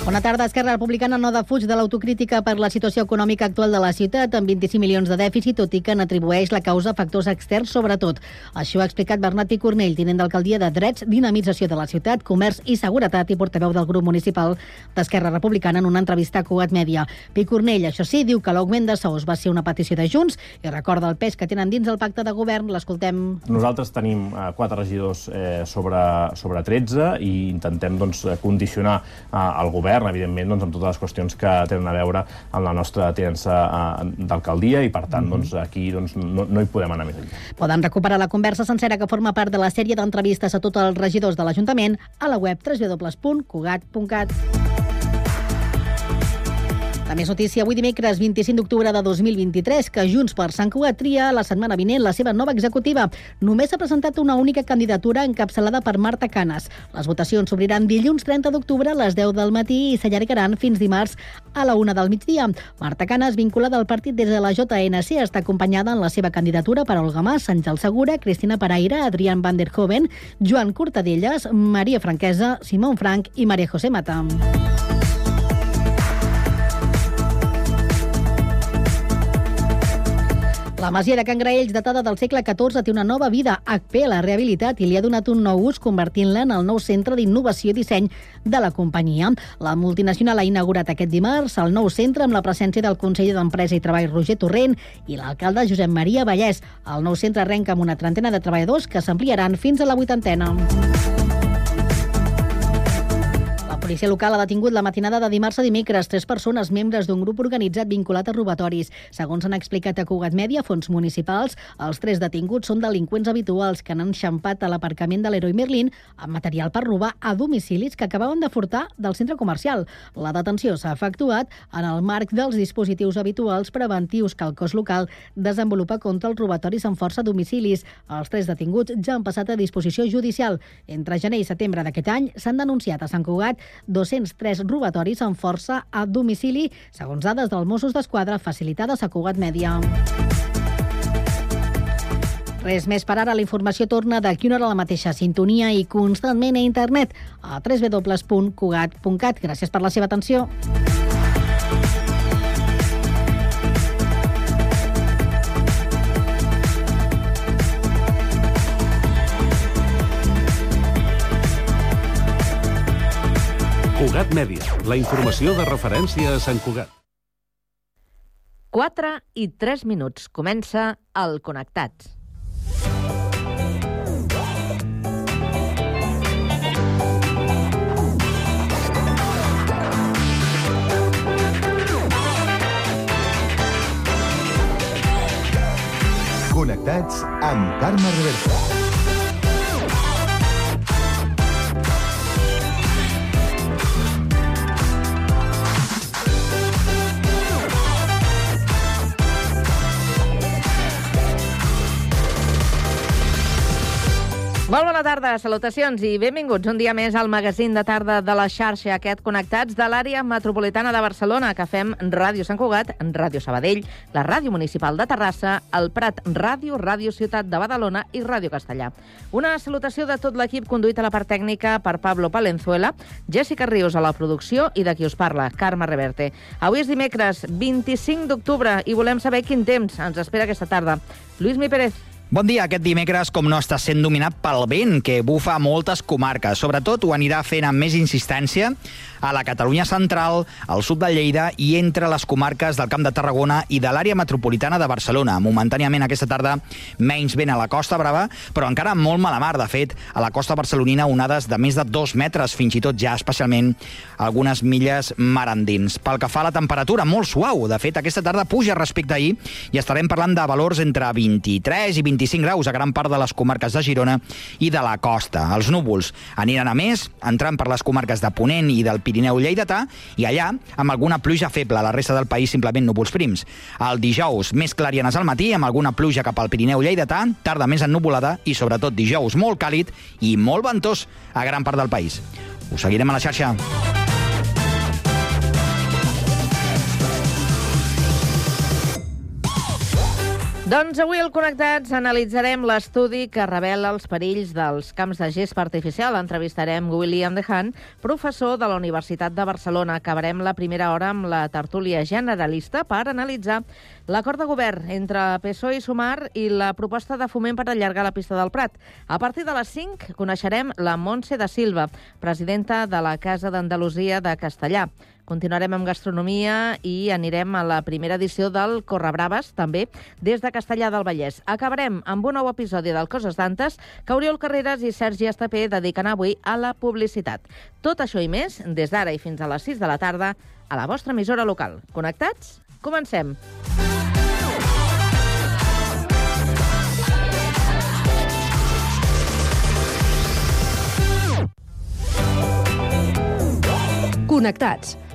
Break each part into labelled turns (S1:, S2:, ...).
S1: Bona tarda. Esquerra Republicana no defuig de l'autocrítica per la situació econòmica actual de la ciutat, amb 25 milions de dèficit, tot i que n'atribueix la causa a factors externs, sobretot. Això ha explicat Bernat Picornell, tinent d'alcaldia de Drets, Dinamització de la ciutat, Comerç i Seguretat i portaveu del grup municipal d'Esquerra Republicana en una entrevista a Cugat Mèdia. Picornell, això sí, diu que l'augment de sous va ser una petició de Junts i recorda el pes que tenen dins el pacte de govern. L'escoltem.
S2: Nosaltres tenim eh, quatre regidors eh, sobre, sobre 13 i intentem doncs, condicionar eh, el govern govern, evidentment, doncs, amb totes les qüestions que tenen a veure amb la nostra tinença eh, d'alcaldia i, per tant, mm -hmm. doncs, aquí doncs, no, no hi podem anar més enllà.
S1: Poden recuperar la conversa sencera que forma part de la sèrie d'entrevistes a tots els regidors de l'Ajuntament a la web www.cugat.cat. La més notícia avui dimecres 25 d'octubre de 2023 que Junts per Sant Cugat tria la setmana vinent la seva nova executiva. Només s'ha presentat una única candidatura encapçalada per Marta Canes. Les votacions s'obriran dilluns 30 d'octubre a les 10 del matí i s'allargaran fins dimarts a la 1 del migdia. Marta Canes, vinculada al partit des de la JNC, està acompanyada en la seva candidatura per Olga Mas, Àngel Segura, Cristina Paraire, Adrián Van der Hoven, Joan Cortadellas, Maria Franquesa, Simón Frank i Maria José Mata. La masia de Can Graells, datada del segle XIV, té una nova vida. HP l'ha rehabilitat i li ha donat un nou ús, convertint-la en el nou centre d'innovació i disseny de la companyia. La multinacional ha inaugurat aquest dimarts el nou centre amb la presència del conseller d'Empresa i Treball Roger Torrent i l'alcalde Josep Maria Vallès. El nou centre arrenca amb una trentena de treballadors que s'ampliaran fins a la vuitantena policia local ha detingut la matinada de dimarts a dimecres tres persones membres d'un grup organitzat vinculat a robatoris. Segons han explicat a Cugat Mèdia, fons municipals, els tres detinguts són delinqüents habituals que han enxampat a l'aparcament de l'Heroi Merlin amb material per robar a domicilis que acabaven de furtar del centre comercial. La detenció s'ha efectuat en el marc dels dispositius habituals preventius que el cos local desenvolupa contra els robatoris amb força a domicilis. Els tres detinguts ja han passat a disposició judicial. Entre gener i setembre d'aquest any s'han denunciat a Sant Cugat 203 robatoris amb força a domicili, segons dades dels Mossos d'Esquadra facilitades a Cugat Mèdia. Res més per ara. La informació torna d'aquí una hora a la mateixa sintonia i constantment a internet a www.cugat.cat. Gràcies per la seva atenció.
S3: Cugat Mèdia, la informació de referència a Sant Cugat.
S4: 4 i 3 minuts. Comença el Connectats.
S5: Connectats amb Carme Reversa.
S4: Molt bona tarda, salutacions i benvinguts un dia més al magazín de tarda de la xarxa aquest Connectats de l'àrea metropolitana de Barcelona que fem Ràdio Sant Cugat, Ràdio Sabadell, la Ràdio Municipal de Terrassa, el Prat Ràdio, Ràdio Ciutat de Badalona i Ràdio Castellà. Una salutació de tot l'equip conduït a la part tècnica per Pablo Palenzuela, Jessica Ríos a la producció i de qui us parla, Carme Reverte. Avui és dimecres 25 d'octubre i volem saber quin temps ens espera aquesta tarda. Lluís Mi Pérez,
S6: Bon dia. Aquest dimecres, com no, està sent dominat pel vent, que bufa moltes comarques. Sobretot ho anirà fent amb més insistència a la Catalunya central, al sud de Lleida i entre les comarques del Camp de Tarragona i de l'àrea metropolitana de Barcelona. Momentàniament aquesta tarda menys vent a la Costa Brava, però encara molt mala mar. De fet, a la costa barcelonina onades de més de dos metres, fins i tot ja especialment algunes milles mar endins. Pel que fa a la temperatura, molt suau. De fet, aquesta tarda puja respecte a ahir i estarem parlant de valors entre 23 i 25 25 graus a gran part de les comarques de Girona i de la costa. Els núvols aniran a més, entrant per les comarques de Ponent i del Pirineu Lleidatà, i allà, amb alguna pluja feble, la resta del país simplement núvols prims. El dijous, més clarianes al matí, amb alguna pluja cap al Pirineu Lleidatà, tarda més ennuvolada i, sobretot, dijous molt càlid i molt ventós a gran part del país. Us seguirem a la xarxa.
S4: Doncs avui al Connectats analitzarem l'estudi que revela els perills dels camps de gest artificial. Entrevistarem William Dehan, professor de la Universitat de Barcelona. Acabarem la primera hora amb la tertúlia generalista per analitzar l'acord de govern entre PSOE i Sumar i la proposta de foment per allargar la pista del Prat. A partir de les 5 coneixerem la Montse de Silva, presidenta de la Casa d'Andalusia de Castellà. Continuarem amb gastronomia i anirem a la primera edició del Correbraves, també, des de Castellà del Vallès. Acabarem amb un nou episodi del Coses d'Antes que Oriol Carreras i Sergi Estapé dediquen avui a la publicitat. Tot això i més, des d'ara i fins a les 6 de la tarda, a la vostra emissora local. Connectats? Comencem.
S7: Connectats.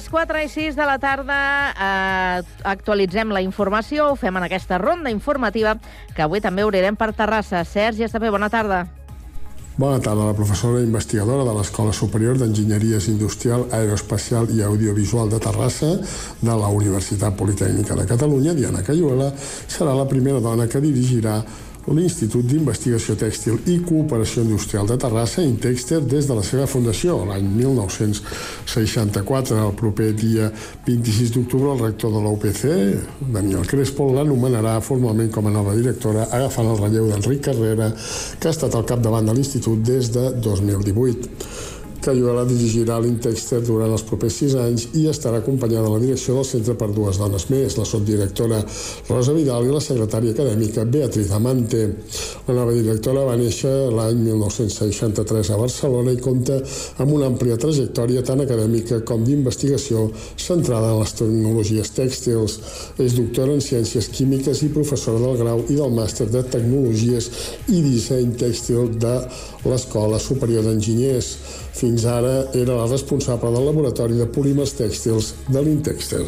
S4: Les 4 i 6 de la tarda eh, actualitzem la informació, ho fem en aquesta ronda informativa que avui també obrirem per Terrassa. Sergi Estapé, bona tarda.
S8: Bona tarda, la professora investigadora de l'Escola Superior d'Enginyeries Industrial, Aeroespacial i Audiovisual de Terrassa de la Universitat Politècnica de Catalunya, Diana Cayuela, serà la primera dona que dirigirà l'Institut d'Investigació Tèxtil i Cooperació Industrial de Terrassa, Intexter, des de la seva fundació l'any 1964. El proper dia 26 d'octubre, el rector de l'UPC, Daniel Crespo, l'anomenarà formalment com a nova directora, agafant el relleu d'Enric Carrera, que ha estat al capdavant de l'Institut des de 2018. Cayuela dirigirà l'Intexter durant els propers sis anys i estarà acompanyada de la direcció del centre per dues dones més, la subdirectora Rosa Vidal i la secretària acadèmica Beatriz Amante. La nova directora va néixer l'any 1963 a Barcelona i compta amb una àmplia trajectòria tant acadèmica com d'investigació centrada en les tecnologies tèxtils. És doctora en Ciències Químiques i professora del grau i del màster de Tecnologies i Disseny Tèxtil de l'Escola Superior d'Enginyers. Fins ara era la responsable del laboratori de polímers tèxtils de l'Intexter.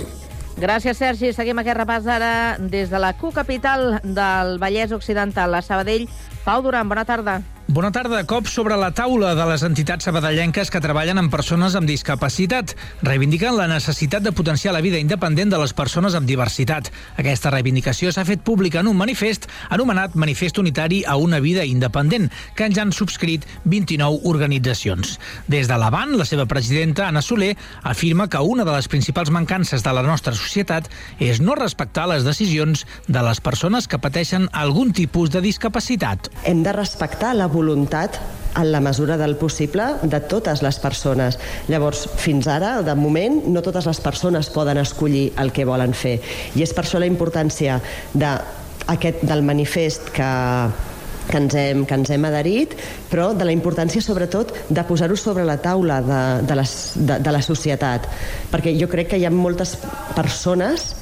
S4: Gràcies, Sergi. Seguim aquest repàs ara des de la Q Capital del Vallès Occidental, a Sabadell. Pau Duran, bona tarda.
S9: Bona tarda. Cop sobre la taula de les entitats sabadellenques que treballen amb persones amb discapacitat. Reivindiquen la necessitat de potenciar la vida independent de les persones amb diversitat. Aquesta reivindicació s'ha fet pública en un manifest anomenat Manifest Unitari a una vida independent, que ens han subscrit 29 organitzacions. Des de l'Avant, la seva presidenta, Anna Soler, afirma que una de les principals mancances de la nostra societat és no respectar les decisions de les persones que pateixen algun tipus de discapacitat.
S10: Hem de respectar la voluntat en la mesura del possible de totes les persones. Llavors, fins ara, de moment, no totes les persones poden escollir el que volen fer. I és per això la importància de aquest, del manifest que, que ens, hem, que ens hem adherit, però de la importància sobretot de posar-ho sobre la taula de, de, les, de, de la societat, perquè jo crec que hi ha moltes persones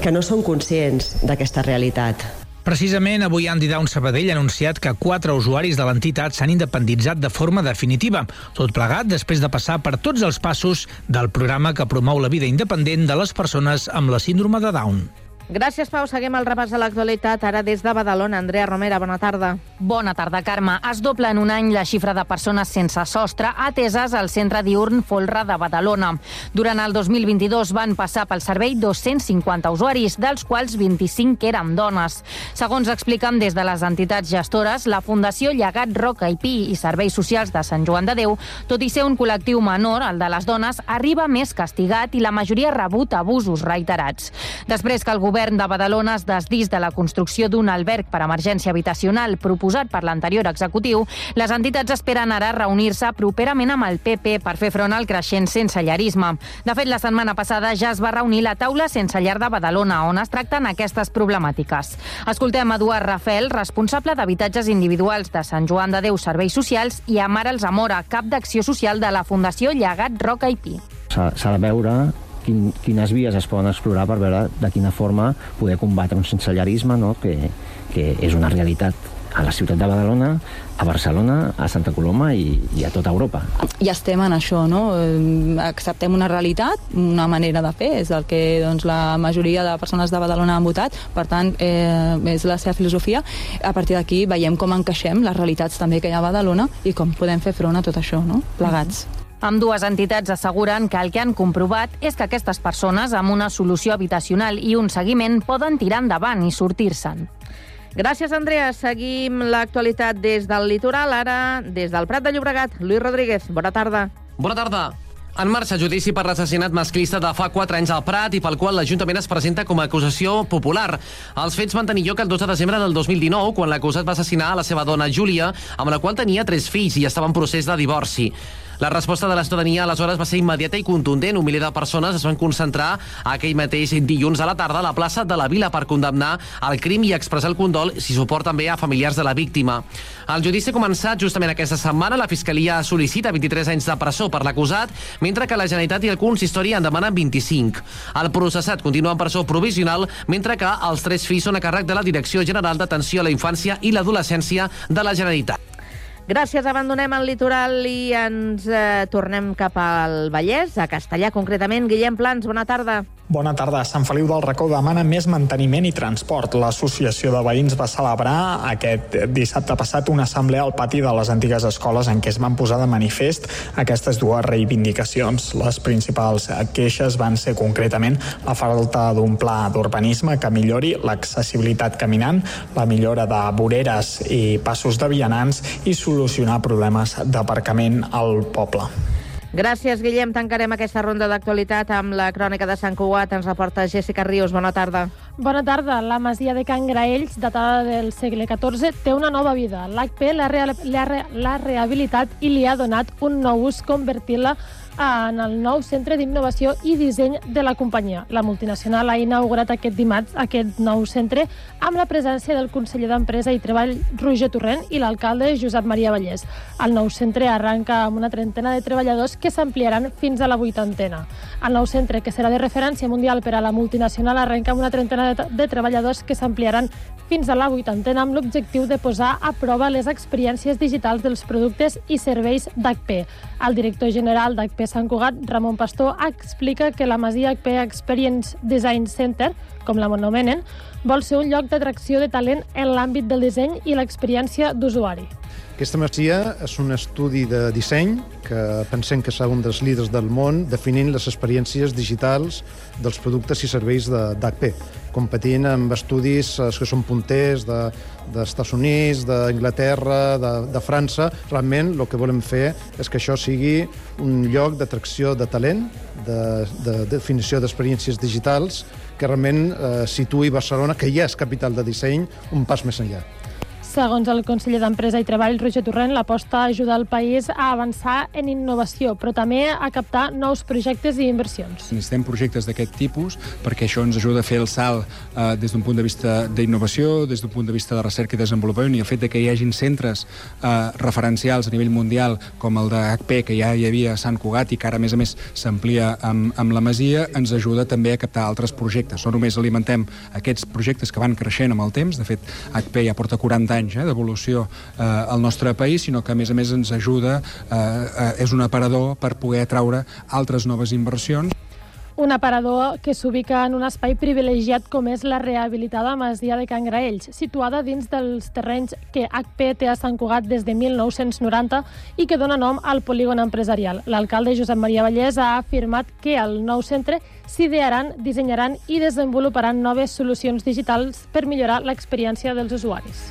S10: que no són conscients d'aquesta realitat.
S9: Precisament avui Andy Down Sabadell ha anunciat que quatre usuaris de l'entitat s'han independitzat de forma definitiva. Tot plegat després de passar per tots els passos del programa que promou la vida independent de les persones amb la síndrome de Down.
S4: Gràcies, Pau. Seguim el repàs de l'actualitat. Ara des de Badalona. Andrea Romera, bona tarda.
S11: Bona tarda, Carme. Es dobla en un any la xifra de persones sense sostre ateses al centre diurn Folra de Badalona. Durant el 2022 van passar pel servei 250 usuaris, dels quals 25 eren dones. Segons expliquen des de les entitats gestores, la Fundació Llegat Roca i Pi i Serveis Socials de Sant Joan de Déu, tot i ser un col·lectiu menor, el de les dones, arriba més castigat i la majoria ha rebut abusos reiterats. Després que el govern govern de Badalona es desdís de la construcció d'un alberg per emergència habitacional proposat per l'anterior executiu, les entitats esperen ara reunir-se properament amb el PP per fer front al creixent sensellarisme. De fet, la setmana passada ja es va reunir la taula sense llar de Badalona, on es tracten aquestes problemàtiques. Escoltem Eduard Rafel, responsable d'habitatges individuals de Sant Joan de Déu Serveis Socials, i Amar Alzamora, cap d'acció social de la Fundació Llegat Roca i Pi.
S12: S'ha de veure quin, quines vies es poden explorar per veure de quina forma poder combatre un sensellarisme no? que, que és una realitat a la ciutat de Badalona, a Barcelona, a Santa Coloma i, i a tota Europa.
S13: Ja estem en això, no? Acceptem una realitat, una manera de fer, és el que doncs, la majoria de persones de Badalona han votat, per tant, eh, és la seva filosofia. A partir d'aquí veiem com encaixem les realitats també que hi ha a Badalona i com podem fer front a tot això, no? Plegats. Mm -hmm.
S11: Amb dues entitats asseguren que el que han comprovat és que aquestes persones amb una solució habitacional i un seguiment poden tirar endavant i sortir-se'n.
S4: Gràcies, Andrea. Seguim l'actualitat des del litoral, ara des del Prat de Llobregat. Lluís Rodríguez, bona tarda.
S14: Bona tarda. En marxa judici per l'assassinat masclista de fa 4 anys al Prat i pel qual l'Ajuntament es presenta com a acusació popular. Els fets van tenir lloc el 2 de desembre del 2019, quan l'acusat va assassinar a la seva dona Júlia, amb la qual tenia tres fills i estava en procés de divorci. La resposta de la ciutadania aleshores va ser immediata i contundent. Un miler de persones es van concentrar aquell mateix dilluns a la tarda a la plaça de la Vila per condemnar el crim i expressar el condol, si suport també a familiars de la víctima. El judici ha començat justament aquesta setmana. La Fiscalia sol·licita 23 anys de presó per l'acusat, mentre que la Generalitat i el consistori en demanen 25. El processat continua en presó provisional, mentre que els tres fills són a càrrec de la Direcció General d'Atenció a la Infància i l'Adolescència de la Generalitat.
S4: Gràcies, abandonem el litoral i ens eh, tornem cap al Vallès, a Castellà concretament. Guillem Plans, bona tarda.
S15: Bona tarda. Sant Feliu del Racó demana més manteniment i transport. L'Associació de Veïns va celebrar aquest dissabte passat una assemblea al pati de les antigues escoles en què es van posar de manifest aquestes dues reivindicacions. Les principals queixes van ser concretament la falta d'un pla d'urbanisme que millori l'accessibilitat caminant, la millora de voreres i passos de vianants i solucionar problemes d'aparcament al poble.
S4: Gràcies, Guillem. Tancarem aquesta ronda d'actualitat amb la crònica de Sant Cugat. Ens reporta Jessica Rius. Bona tarda.
S16: Bona tarda. La masia de Can Graells, datada del segle XIV, té una nova vida. L'HP l'ha rehabilitat i li ha donat un nou ús convertint-la en el nou centre d'innovació i disseny de la companyia. La multinacional ha inaugurat aquest dimarts aquest nou centre amb la presència del conseller d'Empresa i Treball Roger Torrent i l'alcalde Josep Maria Vallès. El nou centre arranca amb una trentena de treballadors que s'ampliaran fins a la vuitantena. El nou centre, que serà de referència mundial per a la multinacional, arrenca amb una trentena de, de treballadors que s'ampliaran fins a la vuitantena amb l'objectiu de posar a prova les experiències digitals dels productes i serveis d'HP. El director general d'HP Sant Cugat, Ramon Pastor, explica que la Masia HP Experience Design Center, com la anomenen, vol ser un lloc d'atracció de talent en l'àmbit del disseny i l'experiència d'usuari.
S17: Aquesta masia és un estudi de disseny que pensem que serà un dels líders del món definint les experiències digitals dels productes i serveis d'HP, competint amb estudis eh, que són punters de, dels Estats Units, d'Anglaterra, de, de França. Realment el que volem fer és que això sigui un lloc d'atracció de talent, de, de definició d'experiències digitals, que realment eh, situï Barcelona, que ja és capital de disseny, un pas més enllà.
S16: Segons el conseller d'Empresa i Treball, Roger Torrent, l'aposta ajuda el país a avançar en innovació, però també a captar nous projectes i inversions.
S18: Necessitem projectes d'aquest tipus perquè això ens ajuda a fer el salt eh, des d'un punt de vista d'innovació, des d'un punt de vista de recerca i desenvolupament, i el fet de que hi hagin centres eh, referencials a nivell mundial, com el de HP, que ja hi havia a Sant Cugat i que ara, a més a més, s'amplia amb, amb la Masia, ens ajuda també a captar altres projectes. No només alimentem aquests projectes que van creixent amb el temps, de fet, HP ja porta 40 anys anys eh, d'evolució eh, al nostre país, sinó que a més a més ens ajuda, eh, eh, és un aparador per poder atraure altres noves inversions.
S16: Un aparador que s'ubica en un espai privilegiat com és la rehabilitada Masia de Can Graells, situada dins dels terrenys que HP té a Sant Cugat des de 1990 i que dona nom al polígon empresarial. L'alcalde Josep Maria Vallès ha afirmat que el nou centre s'idearan, dissenyaran i desenvoluparan noves solucions digitals per millorar l'experiència dels usuaris.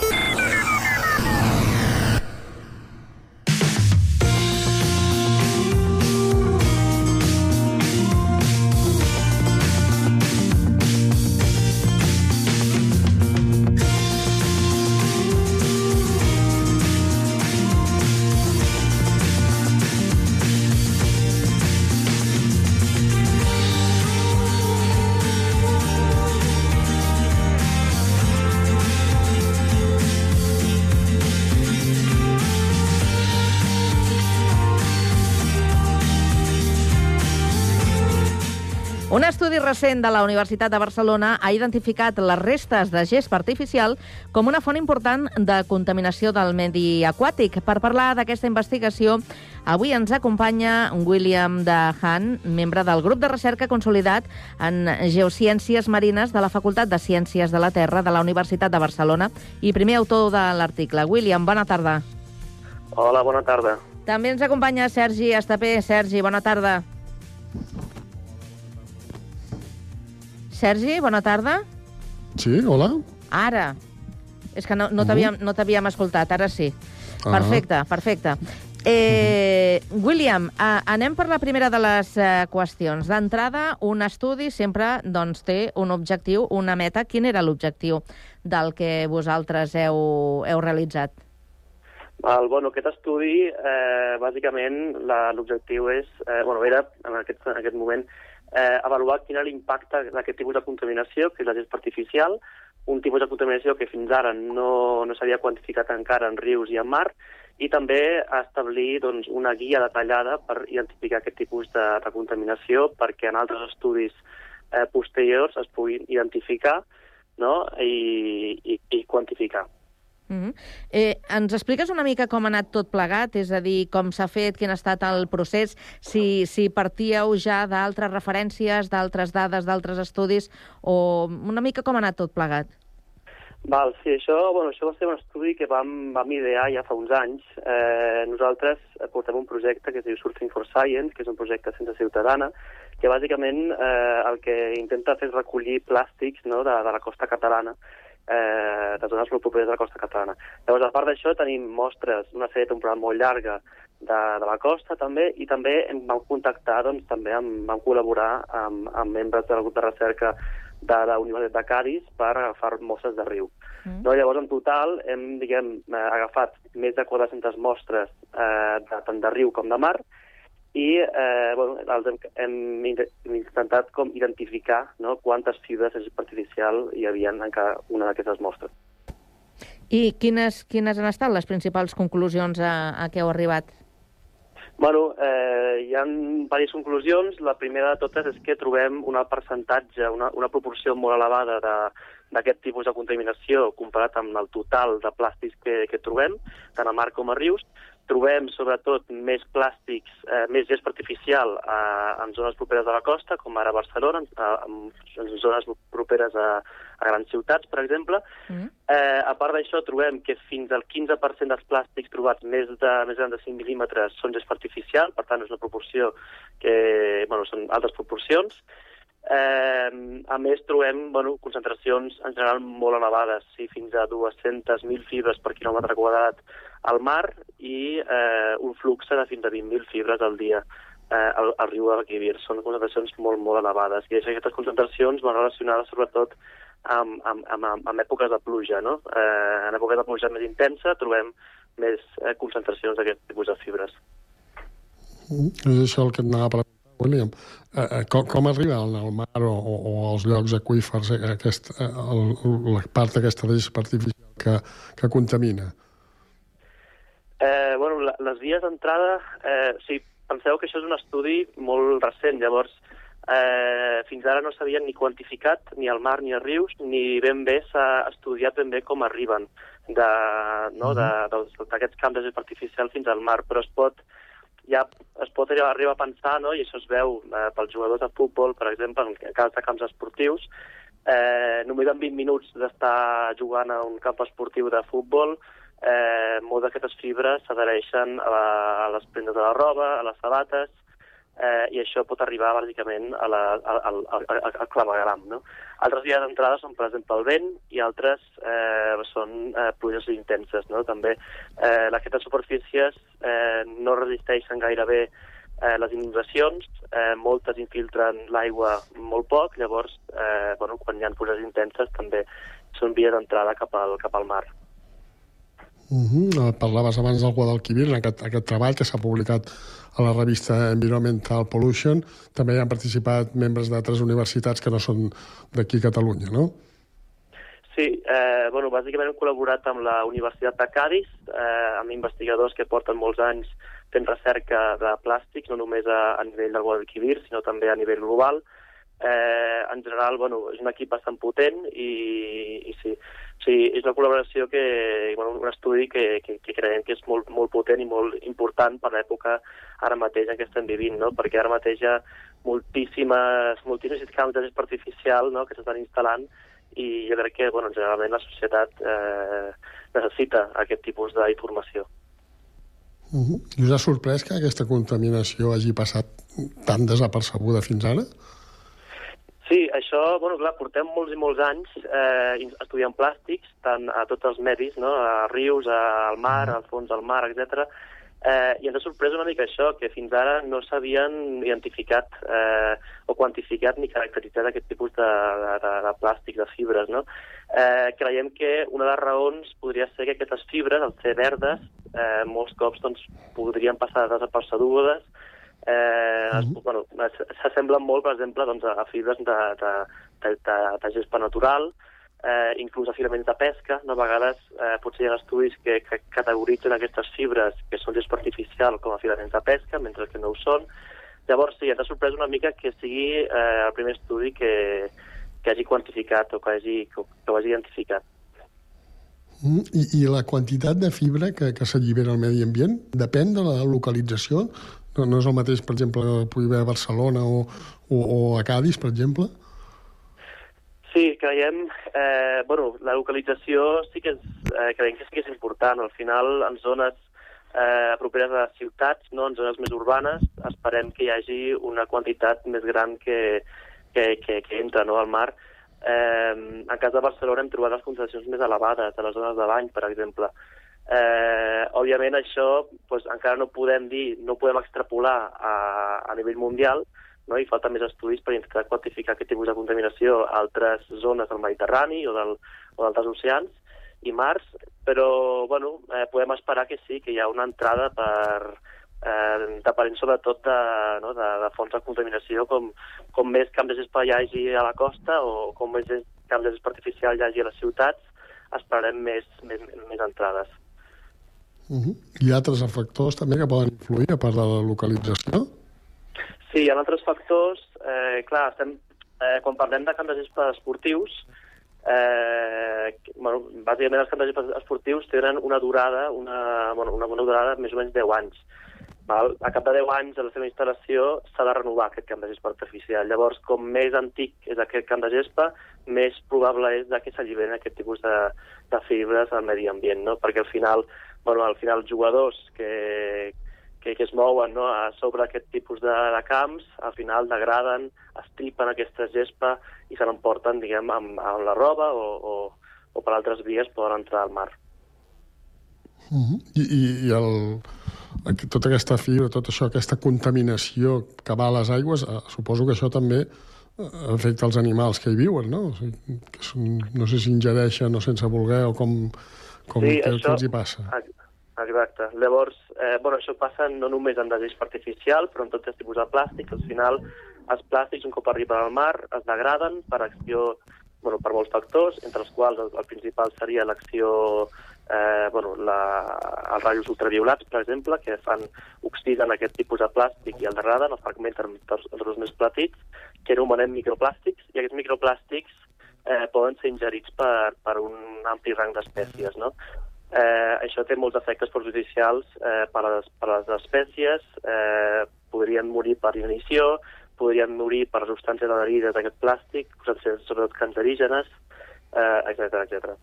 S4: Recent de la Universitat de Barcelona ha identificat les restes de gespa artificial com una font important de contaminació del medi aquàtic. Per parlar d'aquesta investigació, avui ens acompanya William de Han, membre del grup de recerca consolidat en geociències marines de la Facultat de Ciències de la Terra de la Universitat de Barcelona i primer autor de l'article. William, bona tarda.
S19: Hola, bona tarda.
S4: També ens acompanya Sergi Estapé. Sergi, bona tarda. Sergi, bona tarda.
S20: Sí, hola.
S4: Ara. És que no, no t'havíem no escoltat, ara sí.
S20: Ah.
S4: Perfecte, perfecte. Eh, William, eh, anem per la primera de les eh, qüestions. D'entrada, un estudi sempre doncs, té un objectiu, una meta. Quin era l'objectiu del que vosaltres heu, heu realitzat?
S19: El, bueno, aquest estudi, eh, bàsicament, l'objectiu és, eh, bueno, era, en aquest, en aquest moment, eh, avaluar quin era l'impacte d'aquest tipus de contaminació, que és la gespa artificial, un tipus de contaminació que fins ara no, no s'havia quantificat encara en rius i en mar, i també establir doncs, una guia detallada per identificar aquest tipus de, de contaminació perquè en altres estudis eh, posteriors es puguin identificar no? I, i, i quantificar.
S4: Mm -hmm. eh, ens expliques una mica com ha anat tot plegat? És a dir, com s'ha fet, quin ha estat el procés, si, si partíeu ja d'altres referències, d'altres dades, d'altres estudis, o una mica com ha anat tot plegat?
S19: Val, sí, això, bueno, això va ser un estudi que vam, vam idear ja fa uns anys. Eh, nosaltres portem un projecte que es diu Surfing for Science, que és un projecte ciència ciutadana, que bàsicament eh, el que intenta fer és recollir plàstics no, de, de la costa catalana, eh, de zones molt properes de la costa catalana. Llavors, a part d'això, tenim mostres, una sèrie temporal molt llarga de, de la costa, també, i també em vam contactar, doncs, també amb, vam col·laborar amb, amb membres del grup de recerca de la Universitat de Cádiz per agafar mostres de riu. Mm. No, llavors, en total, hem diguem, eh, agafat més de 400 mostres eh, de, tant de riu com de mar i eh, bueno, els hem, hem hem intentat com identificar no, quantes fibres artificial hi havia en cada una d'aquestes mostres.
S4: I quines, quines han estat les principals conclusions a, a què heu arribat?
S19: Bueno, eh, hi ha diverses conclusions. La primera de totes és que trobem un percentatge, una, una proporció molt elevada de, d'aquest tipus de contaminació comparat amb el total de plàstics que, que trobem, tant a mar com a rius. Trobem, sobretot, més plàstics, eh, més gespa artificial eh, en zones properes a la costa, com ara Barcelona, en, en zones properes a, a grans ciutats, per exemple. Mm. Eh, a part d'això, trobem que fins al 15% dels plàstics trobats més de més grans de 5 mil·límetres són gespa artificial, per tant, és una proporció que, bueno, són altres proporcions. Eh, a més, trobem bueno, concentracions en general molt elevades, sí, fins a 200.000 fibres per quilòmetre quadrat al mar i eh, un flux de fins a 20.000 fibres al dia eh, al, al riu de Guadalquivir. Són concentracions molt, molt elevades. I aquestes concentracions van relacionades sobretot amb, amb, amb, amb èpoques de pluja. No? Eh, en èpoques de pluja més intensa trobem més eh, concentracions d'aquest tipus de fibres.
S20: Mm, és això el que et anava a preguntar, William. Eh, eh, com, com arriba al, mar o, o, o als llocs aquífers eh, aquest, eh, el, la part aquesta de gespa artificial que, que contamina?
S19: Eh, bueno, la, les vies d'entrada, eh, sí, penseu que això és un estudi molt recent, llavors eh, fins ara no s'havien ni quantificat ni al mar ni a rius, ni ben bé s'ha estudiat ben bé com arriben de, no, de, d'aquests camps de artificial fins al mar, però es pot, ja es pot arribar a pensar, no? i això es veu eh, pels jugadors de futbol, per exemple, en cas de camps esportius, eh, només en 20 minuts d'estar jugant a un camp esportiu de futbol, eh, moltes d'aquestes fibres s'adhereixen a, la, a les prendes de la roba, a les sabates, eh, i això pot arribar bàsicament a la, a, a, a, a clavegram. No? Altres vies d'entrada són, per exemple, el vent i altres eh, són eh, pluges intenses. No? També eh, aquestes superfícies eh, no resisteixen gairebé eh, les inundacions, eh, moltes infiltren l'aigua molt poc, llavors, eh, bueno, quan hi ha pluges intenses també són vies d'entrada cap, al, cap al mar.
S20: Uh -huh. Parlaves abans del Guadalquivir, aquest, aquest treball que s'ha publicat a la revista Environmental Pollution. També hi han participat membres d'altres universitats que no són d'aquí a Catalunya, no?
S19: Sí, eh, bueno, bàsicament hem col·laborat amb la Universitat de Cádiz, eh, amb investigadors que porten molts anys fent recerca de plàstics, no només a, a nivell del Guadalquivir, sinó també a nivell global. Eh, en general, bueno, és un equip bastant potent i, i sí, Sí, és una col·laboració que, bueno, un estudi que, que, que creiem que és molt, molt potent i molt important per l'època ara mateix en què estem vivint, no? perquè ara mateix hi ha moltíssimes, moltíssims camps de artificial no? que s'estan instal·lant i jo crec que bueno, generalment la societat eh, necessita aquest tipus d'informació.
S20: Uh -huh. I us ha sorprès que aquesta contaminació hagi passat tan desapercebuda fins ara?
S19: Sí, això, bueno, clar, portem molts i molts anys eh, estudiant plàstics, tant a tots els medis, no? a rius, al mar, al fons del mar, etc. Eh, I ens ha sorprès una mica això, que fins ara no s'havien identificat eh, o quantificat ni caracteritzat aquest tipus de, de, de plàstic, de fibres. No? Eh, creiem que una de les raons podria ser que aquestes fibres, al ser verdes, eh, molts cops doncs, podrien passar desapercebudes eh, uh -huh. bueno, s'assemblen molt, per exemple, doncs, a fibres de, de, de, de, de gespa natural, eh, inclús a filaments de pesca. No? A vegades eh, potser hi ha estudis que, que categoritzen aquestes fibres que són gespa artificial com a filaments de pesca, mentre que no ho són. Llavors, sí, ens ha sorprès una mica que sigui eh, el primer estudi que, que hagi quantificat o que, hagi, que, que ho hagi identificat.
S20: Mm, I, I la quantitat de fibra que, que s'allibera al medi ambient depèn de la localització no, no és el mateix, per exemple, que pugui haver a Barcelona o, o, o a Cádiz, per exemple?
S19: Sí, creiem... Eh, bueno, la localització sí que és, eh, creiem que sí que és important. Al final, en zones eh, properes a ciutats, no, en zones més urbanes, esperem que hi hagi una quantitat més gran que, que, que, que entra no, al mar. Eh, en cas de Barcelona hem trobat les concentracions més elevades, a les zones de bany, per exemple. Eh, òbviament això doncs, encara no podem dir, no podem extrapolar a, a nivell mundial, no? i falta més estudis per intentar quantificar aquest tipus de contaminació a altres zones del Mediterrani o del, o d'altres oceans i mars, però bueno, eh, podem esperar que sí, que hi ha una entrada per, eh, depenent sobretot de, no, de, de fonts de contaminació, com, com més camps de gespa hi hagi a la costa o com més camps de gespa artificial hi hagi a les ciutats, esperarem més, més, més entrades.
S20: Uh -huh. Hi ha altres factors també que poden influir a part de la localització?
S19: Sí, hi ha altres factors. Eh, clar, estem, eh, quan parlem de camps esportius, eh, bueno, bàsicament els camps esportius tenen una durada, una, bueno, una, una durada més o menys 10 anys. Val? A cap de 10 anys de la seva instal·lació s'ha de renovar aquest camp de gespa artificial. Llavors, com més antic és aquest camp de gespa, més probable és que s'alliberen aquest tipus de, de fibres al medi ambient, no? perquè al final bueno, al final jugadors que, que, que es mouen no, a sobre aquest tipus de, de camps, al final degraden, estripen aquesta gespa i se l'emporten, diguem, amb, amb la roba o, o, o per altres vies poden entrar al mar.
S20: Uh -huh. I, i, i el, tota aquesta fibra, tot això, aquesta contaminació que va a les aigües, eh, suposo que això també eh, afecta els animals que hi viuen, no? O sigui, que són, no sé si ingereixen o sense voler o com, com
S19: sí,
S20: què,
S19: això,
S20: què els hi passa?
S19: Exacte. Llavors, eh, bueno, això passa no només en desig artificial, però en tots els tipus de plàstic. Al final, els plàstics, un cop arriben al mar, es degraden per acció, bueno, per molts factors, entre els quals el, el principal seria l'acció eh, bueno, la, els rajos ultraviolats, per exemple, que fan oxiden aquest tipus de plàstic i el degraden, el fragmenten els, els més petits, que anomenem microplàstics, i aquests microplàstics eh, poden ser ingerits per, per un ampli rang d'espècies, no? Eh, això té molts efectes perjudicials eh, per, a les, per a les espècies, eh, podrien morir per inanició, podrien morir per substàncies adherides a aquest plàstic, substàncies sobretot cancerígenes, eh, etc etc.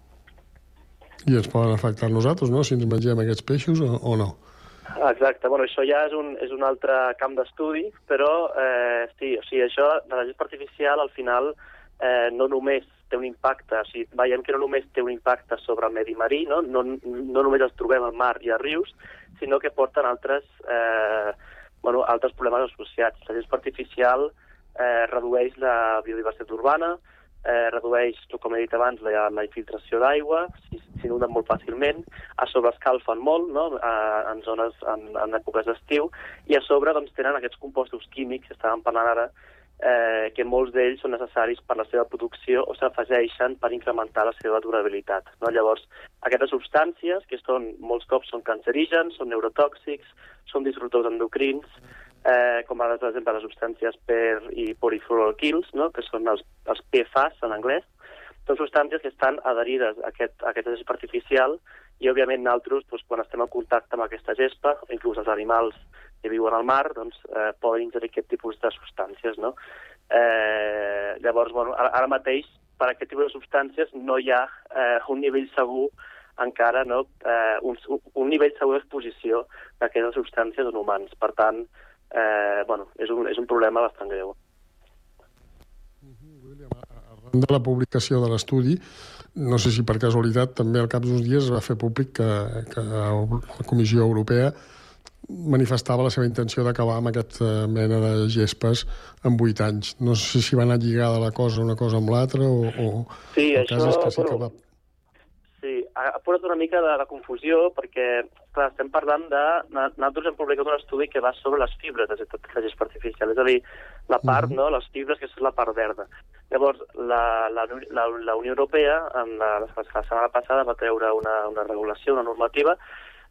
S20: I ens poden afectar nosaltres, no?, si ens mengem aquests peixos o, o no.
S19: Exacte, bueno, això ja és un, és un altre camp d'estudi, però eh, sí, o sigui, això de la gespa artificial al final eh, no només té un impacte, o sigui, veiem que no només té un impacte sobre el medi marí, no, no, no només els trobem al mar i a rius, sinó que porten altres, eh, bueno, altres problemes associats. La gespa artificial eh, redueix la biodiversitat urbana, eh, redueix, com he dit abans, la, la infiltració d'aigua, s'inunden molt fàcilment, a sobre escalfen molt no? a, en zones, en, en èpoques d'estiu, i a sobre doncs, tenen aquests compostos químics que estàvem parlant ara, eh, que molts d'ells són necessaris per la seva producció o s'afegeixen per incrementar la seva durabilitat. No? Llavors, aquestes substàncies, que són, molts cops són cancerígens, són neurotòxics, són disruptors endocrins, eh, com ara, per exemple, les substàncies PER i polyfluoroalquils, no? que són els, els PFAS en anglès, són substàncies que estan adherides a aquest, a aquest artificial i, òbviament, nosaltres, doncs, quan estem en contacte amb aquesta gespa, inclús els animals que viuen al mar, doncs, eh, poden ingerir aquest tipus de substàncies, no? Eh, llavors, bueno, ara, ara mateix, per aquest tipus de substàncies no hi ha eh, un nivell segur encara, no? Eh, un, un nivell segur d'exposició d'aquestes substàncies en humans. Per tant, eh, bueno, és un, és un problema bastant greu.
S20: De la publicació de l'estudi, no sé si per casualitat també al cap d'uns dies es va fer públic que, que la Comissió Europea manifestava la seva intenció d'acabar amb aquesta mena de gespes en 8 anys. No sé si va anar lligada la cosa una cosa amb l'altra o, o
S19: sí,
S20: el
S19: això,
S20: cas és que sí que va...
S19: Sí, ha, posat una mica de, de confusió perquè, clar, estem parlant de... Nosaltres hem publicat un estudi que va sobre les fibres de gespa artificial, és a dir, la part, uh -huh. no?, les fibres, que és la part verda. Llavors, la, la, la, la Unió Europea, en la, la setmana passada, va treure una, una regulació, una normativa,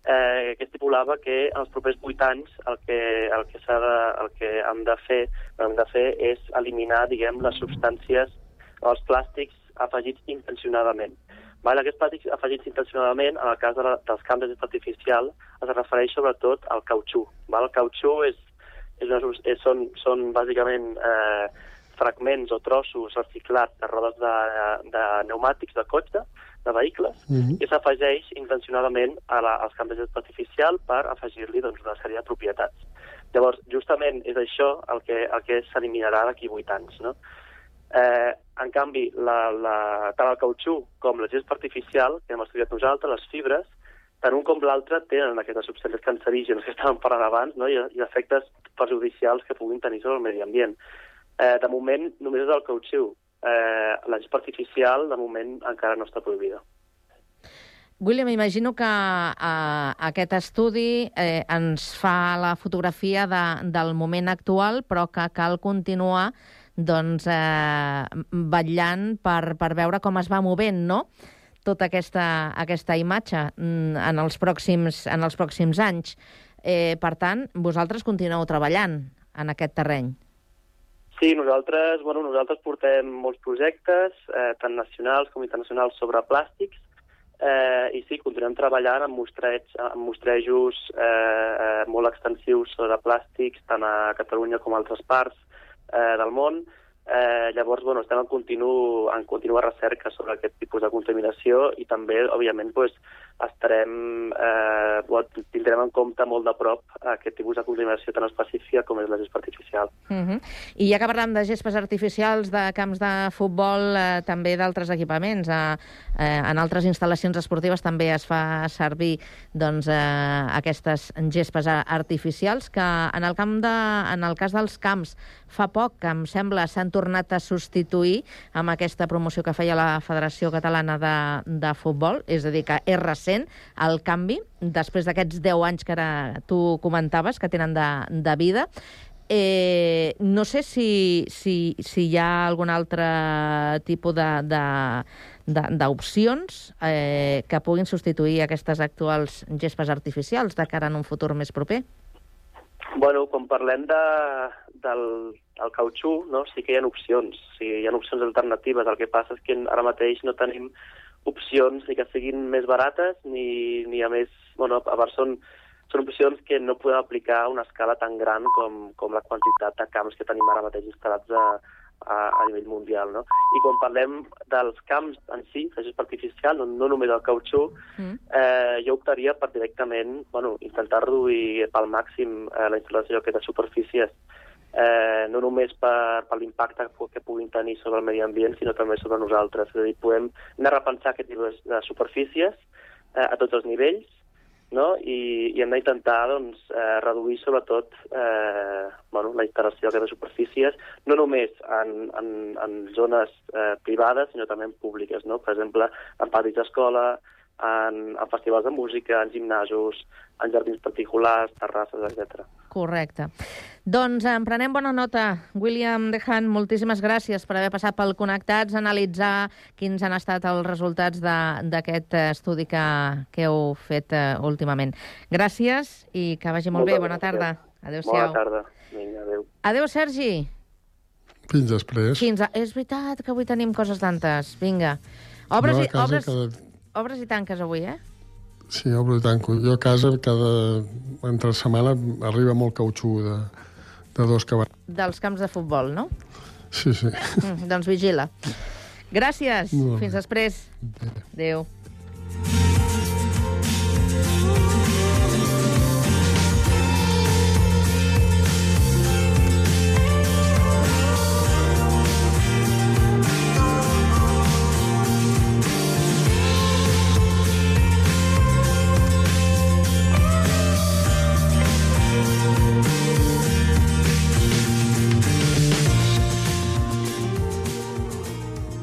S19: eh, que estipulava que en els propers 8 anys el que, el que, de, el que hem de fer hem de fer és eliminar, diguem, les substàncies, els plàstics afegits intencionadament. Val? Aquests plàstics afegits intencionadament, en el cas de la, dels camps artificial, es refereix sobretot al cautxú. Val? El cautxú és, és una, és, són, són bàsicament eh, fragments o trossos reciclats de rodes de, de pneumàtics de cotxe, de vehicles, mm -hmm. i s'afegeix intencionadament a la, als camps artificial per afegir-li doncs, una sèrie de propietats. Llavors, justament és això el que, el que s'eliminarà d'aquí 8 anys. No? Eh, en canvi, la, la, tant el cautxú com la gespa artificial, que hem estudiat nosaltres, les fibres, tant un com l'altre tenen aquestes substàncies cancerígenes que estàvem parlant abans no? I, i efectes perjudicials que puguin tenir sobre el medi ambient. Eh, de moment, només és el cautxú. Eh, la gespa artificial, de moment, encara no està prohibida.
S4: William, imagino que eh, aquest estudi eh, ens fa la fotografia de, del moment actual, però que cal continuar doncs, eh, vetllant per, per veure com es va movent, no?, tota aquesta, aquesta imatge mm, en els pròxims, en els pròxims anys. Eh, per tant, vosaltres continueu treballant en aquest terreny.
S19: Sí, nosaltres, bueno, nosaltres portem molts projectes, eh, tant nacionals com internacionals, sobre plàstics, eh, i sí, continuem treballant amb, mostreig, amb mostrejos eh, eh, molt extensius sobre plàstics, tant a Catalunya com a altres parts eh, del món. Eh, llavors, bueno, estem en, continu, en contínua recerca sobre aquest tipus de contaminació i també, òbviament, pues, estarem, eh, tindrem en compte molt de prop aquest tipus de contaminació tan específica com és la gespa artificial.
S4: Uh -huh. I ja que parlem de gespes artificials, de camps de futbol, eh, també d'altres equipaments, eh, eh, en altres instal·lacions esportives també es fa servir doncs, eh, aquestes gespes artificials que en el, camp de, en el cas dels camps fa poc, que em sembla, s'han tornat a substituir amb aquesta promoció que feia la Federació Catalana de, de Futbol, és a dir, que és recent el canvi, després d'aquests 10 anys que ara tu comentaves que tenen de, de vida. Eh, no sé si, si, si hi ha algun altre tipus d'opcions eh, que puguin substituir aquestes actuals gespes artificials de cara en un futur més proper.
S19: Bueno, quan parlem de, del el cautxú, no? sí que hi ha opcions, sí, hi ha opcions alternatives. El que passa és que ara mateix no tenim opcions ni que siguin més barates ni, ni a més... Bueno, a part són, són opcions que no podem aplicar a una escala tan gran com, com la quantitat de camps que tenim ara mateix instal·lats a, a, a nivell mundial. No? I quan parlem dels camps en si, de gest artificial, no, no només el cautxú,
S4: Mm.
S19: eh, jo optaria per directament bueno, intentar reduir pel màxim eh, la instal·lació d'aquestes superfícies eh, no només per, per l'impacte que- puguin tenir sobre el medi ambient, sinó també sobre nosaltres. És a dir, podem anar a repensar aquest tipus de superfícies eh, a tots els nivells, no? I, i hem d'intentar doncs, eh, reduir sobretot eh, bueno, la instal·lació d'aquestes superfícies, no només en, en, en zones eh, privades, sinó també en públiques, no? per exemple, en patis d'escola, en, en festivals de música, en gimnasos, en jardins particulars, terrasses, etc.
S4: Correcte. Doncs en prenem bona nota. William Dehan, moltíssimes gràcies per haver passat pel Connectats, analitzar quins han estat els resultats de- d'aquest eh, estudi que, que heu fet eh, últimament. Gràcies i que vagi molt bé.
S19: Moltes
S4: Bona
S19: gràcies.
S4: tarda.
S19: Bona
S4: Adéu-siau.
S19: tarda. Vinga, adéu.
S4: Adéu, Sergi.
S20: Fins després.
S4: Fins a... És veritat que avui tenim coses tantes. Vinga. Obres,
S20: a
S4: i, obres,
S20: cada-
S4: obres i tanques avui, eh?
S20: Sí, obro i tanco. Jo a casa cada... entre setmana arriba molt cautxú de, de dos cavalls.
S4: Dels camps de futbol, no?
S20: Sí, sí.
S4: Mm, doncs vigila. Gràcies. Fins després. Adéu.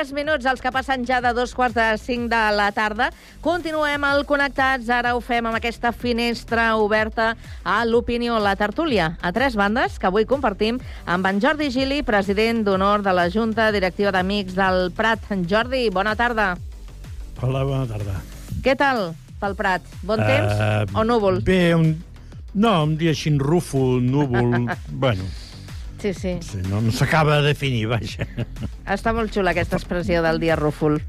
S4: 3 minuts, els que passen ja de dos quarts de 5 de la tarda. Continuem al Connectats. Ara ho fem amb aquesta finestra oberta a l'opinió, la tertúlia, a tres bandes que avui compartim amb en Jordi Gili, president d'honor de la Junta Directiva d'Amics del Prat. Jordi, bona tarda.
S21: Hola, bona tarda.
S4: Què tal pel Prat? Bon temps
S21: Eh,
S4: o núvol?
S21: Bé, un... no, un dia així rúfol, núvol... bueno,
S4: Sí, sí.
S21: sí, no, no s'acaba de definir, vaja.
S4: Està molt xula aquesta expressió del dia rúfol.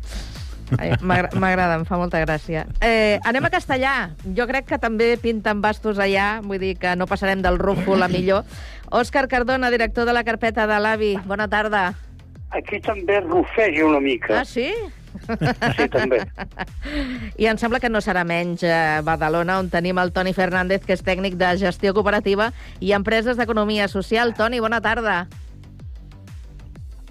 S4: M'agrada, em fa molta gràcia. Eh, anem a castellà. Jo crec que també pinten bastos allà, vull dir que no passarem del rúfol a millor. Òscar Cardona, director de la carpeta de l'AVI. Bona tarda.
S22: Aquí també rufeja una mica.
S4: Ah, sí?
S22: Sí, també.
S4: I em sembla que no serà menys a Badalona, on tenim el Toni Fernández, que és tècnic de gestió cooperativa i empreses d'economia social. Toni, bona tarda.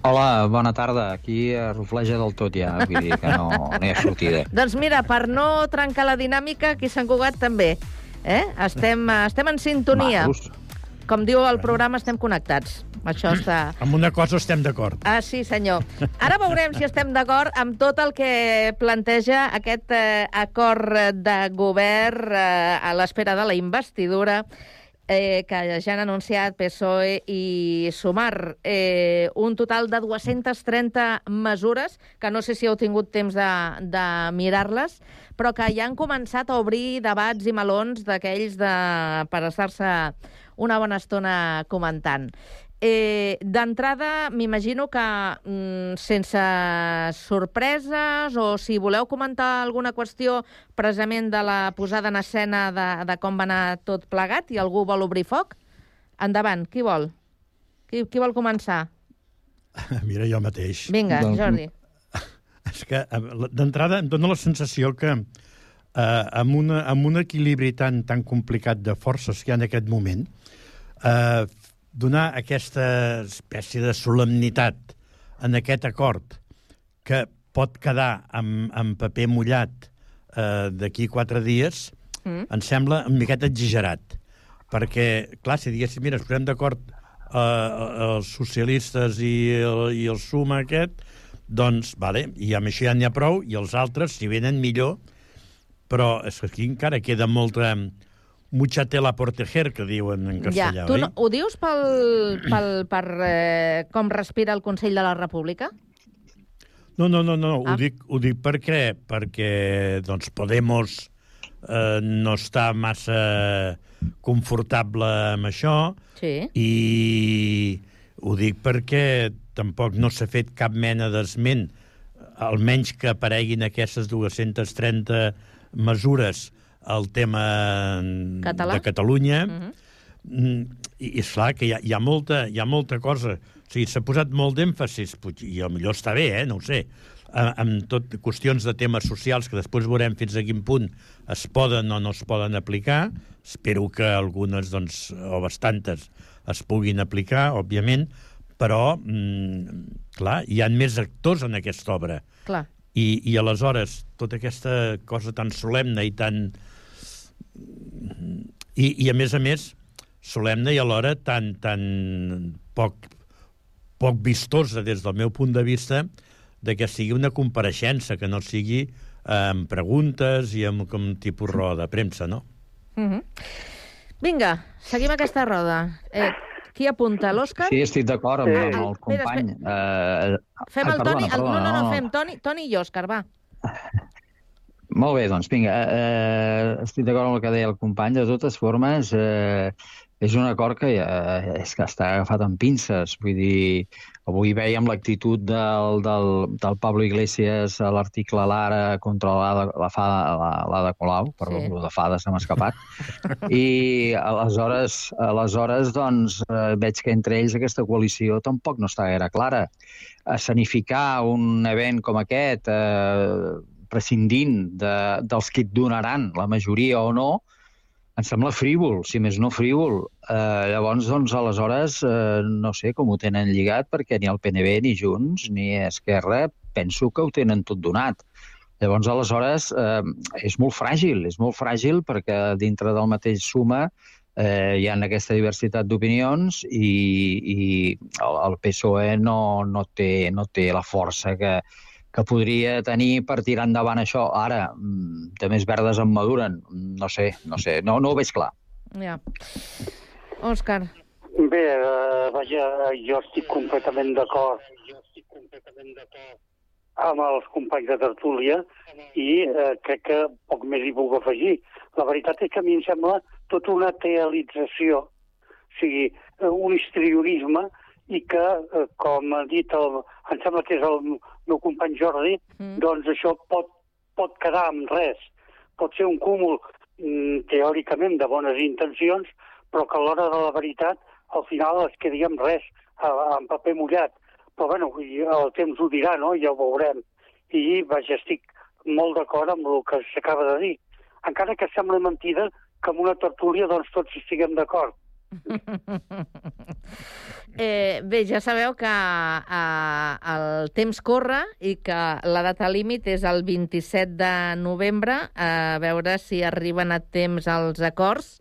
S23: Hola, bona tarda. Aquí eh, rufleja del tot ja, vull dir que no, no hi ha sortida.
S4: Doncs mira, per no trencar la dinàmica, aquí a Sant Cugat també. Eh? Estem, eh, estem en sintonia.
S21: Macos.
S4: Com diu el programa, estem connectats. Això està...
S21: Amb una cosa estem d'acord.
S4: Ah, sí, senyor. Ara veurem si estem d'acord amb tot el que planteja aquest eh, acord de govern eh, a l'espera de la investidura eh, que ja han anunciat PSOE i Sumar. Eh, un total de 230 mesures, que no sé si heu tingut temps de, de mirar-les, però que ja han començat a obrir debats i melons d'aquells de, per estar-se una bona estona comentant. Eh, D'entrada, m'imagino que mm, sense sorpreses o si voleu comentar alguna qüestió precisament de la posada en escena de, de com va anar tot plegat i algú vol obrir foc, endavant, qui vol? Qui, qui vol començar?
S21: Mira, jo mateix.
S4: Vinga,
S21: Doncs,
S4: Jordi.
S21: És que eh, d'entrada em dóna la sensació que eh, amb, una, amb un equilibri tan, tan complicat de forces que hi ha en aquest moment, eh, donar aquesta espècie de solemnitat en aquest acord que pot quedar amb, amb paper mullat eh, d'aquí quatre dies, mm. em sembla una miqueta exagerat. Perquè, clar, si diguéssim, mira, es posem d'acord eh, els socialistes i el, i el suma aquest, doncs, vale, i amb això ja n'hi ha prou, i els altres, si venen, millor, però és que aquí encara queda molta mucha tela por tejer, que diuen en castellà,
S4: ja, tu no, ho dius pel, pel, per eh, com respira el Consell de la República?
S21: No, no, no, no.
S4: Ah.
S21: Ho, dic, ho dic perquè, perquè doncs, Podemos eh, no està massa confortable amb això
S4: Sí.
S21: i ho dic perquè tampoc no s'ha fet cap mena d'esment, almenys que apareguin aquestes 230 mesures al tema
S4: Català?
S21: de Catalunya.
S4: Mm -hmm.
S21: Mm, I és clar que hi ha, hi ha, molta, hi ha molta cosa. O sigui, s'ha posat molt d'èmfasis, i millor està bé, eh? no ho sé, a- amb tot qüestions de temes socials que després veurem fins a quin punt es poden o no es poden aplicar. Espero que algunes, doncs, o bastantes, es puguin aplicar, òbviament, però, mm, clar, hi ha més actors en aquesta obra.
S4: Clar.
S21: I, I aleshores, tota aquesta cosa tan solemne i tan... I, i a més a més, solemne i alhora tan, tan poc, poc vistosa des del meu punt de vista de que sigui una compareixença, que no sigui eh, amb preguntes i amb com tipus roda de premsa, no?
S4: Mm -hmm. Vinga, seguim aquesta roda. Eh, qui apunta? L'Òscar?
S23: Sí, estic d'acord amb,
S4: Sí.
S23: amb el
S4: Espera,
S23: company. Eh,
S4: Fem
S23: ai,
S4: el
S23: perdona,
S4: Toni... El, no, no, no, fem Toni, Toni i Òscar, va.
S23: Molt bé, doncs vinga, eh, estic d'acord amb el que deia el company. De totes formes, eh, és un acord que eh, és que està agafat amb pinces. Vull dir, avui veiem l'actitud del, del, del Pablo Iglesias a l'article Lara contra l'Ada la, Fada- la, l'Ada Colau, perdó,
S24: sí.
S23: de Fada se m'ha escapat, i aleshores, aleshores doncs, eh, veig que entre ells aquesta coalició tampoc no està gaire clara. Escenificar un event com aquest, eh, prescindint de, dels que et donaran la majoria o no, em sembla frívol, si més no frívol. Eh, llavors, doncs, aleshores, eh, no sé com ho tenen lligat, perquè ni el PNB, ni Junts, ni Esquerra, penso que ho tenen tot donat. Llavors, aleshores, eh, és molt fràgil, és molt fràgil perquè dintre del mateix suma eh, hi ha aquesta diversitat d'opinions i, i el, el PSOE no, no, té, no té la força que, que podria tenir per tirar endavant això. Ara, mm, de més verdes en maduren, no sé, no sé, no, no ho veig clar.
S4: Ja. Òscar.
S22: Bé, eh, vaja, jo estic completament d'acord amb els companys de tertúlia i eh, crec que poc més hi puc afegir. La veritat és que a mi em sembla tota una tealització, o sigui, eh, un histrionisme i que, eh, com ha dit, el, em sembla que és el meu company Jordi, mm. doncs això pot, pot quedar amb res. Pot ser un cúmul mm, teòricament de bones intencions, però que a l'hora de la veritat al final es quedi amb res, amb paper mullat. Però bueno, el temps ho dirà, no? Ja ho veurem. I vaja, estic molt d'acord amb el que s'acaba de dir. Encara que sembla mentida que en una tertúlia doncs tots estiguem d'acord.
S4: Eh, bé, ja sabeu que eh, el temps corre i que la data límit és el 27 de novembre, a veure si arriben a temps els acords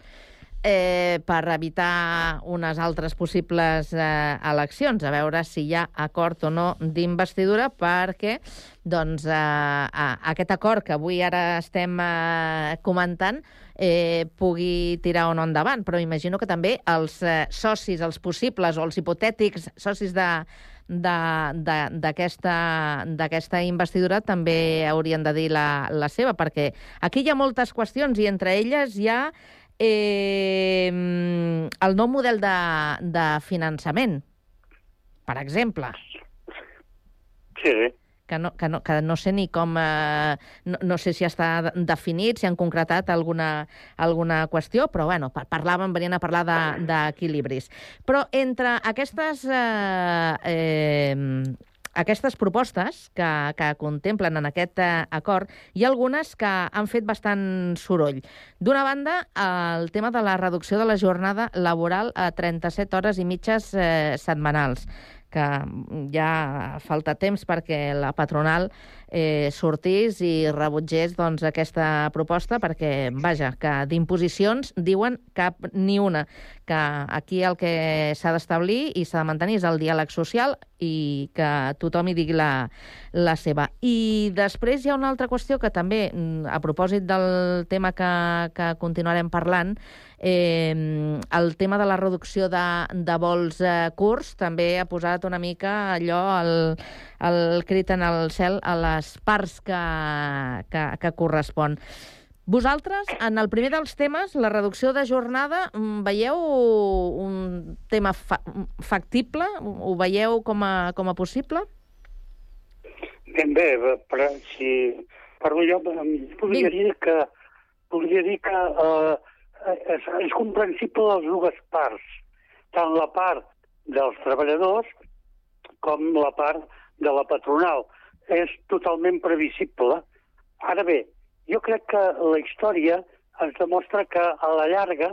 S4: eh, per evitar unes altres possibles eh, eleccions, a veure si hi ha acord o no d'investidura, perquè doncs, eh, a- aquest acord que avui ara estem eh, comentant eh, pugui tirar o no endavant, però imagino que també els eh, socis, els possibles o els hipotètics socis de d'aquesta investidura també haurien de dir la, la seva, perquè aquí hi ha moltes qüestions i entre elles hi ha eh, el nou model de, de finançament per exemple.
S22: Sí.
S4: Que no, que no, que no sé ni com... Eh, no, no sé si està de- definit, si han concretat alguna, alguna qüestió, però bueno, pa- parlàvem, venien a parlar de- d'equilibris. Però entre aquestes... Eh, eh, aquestes propostes que, que contemplen en aquest eh, acord, hi ha algunes que han fet bastant soroll. D'una banda, el tema de la reducció de la jornada laboral a 37 hores i mitges eh, setmanals que ja falta temps perquè la patronal eh, sortís i rebutgés doncs, aquesta proposta perquè, vaja, que d'imposicions diuen cap ni una, que aquí el que s'ha d'establir i s'ha de mantenir és el diàleg social i que tothom hi digui la, la seva. I després hi ha una altra qüestió que també, mm, a propòsit del tema que, que continuarem parlant, eh, el tema de la reducció de, de vols eh, curts també ha posat una mica allò, el, el crit en el cel a les parts que, que, que correspon. Vosaltres, en el primer dels temes, la reducció de jornada, mm, veieu un tema fa factible? Ho veieu com a, com a possible?
S22: Ben bé, però si parlo jo, podria dir que, podria dir que eh, és, és comprensible les dues parts, tant la part dels treballadors com la part de la patronal. És totalment previsible. Ara bé, jo crec que la història ens demostra que a la llarga,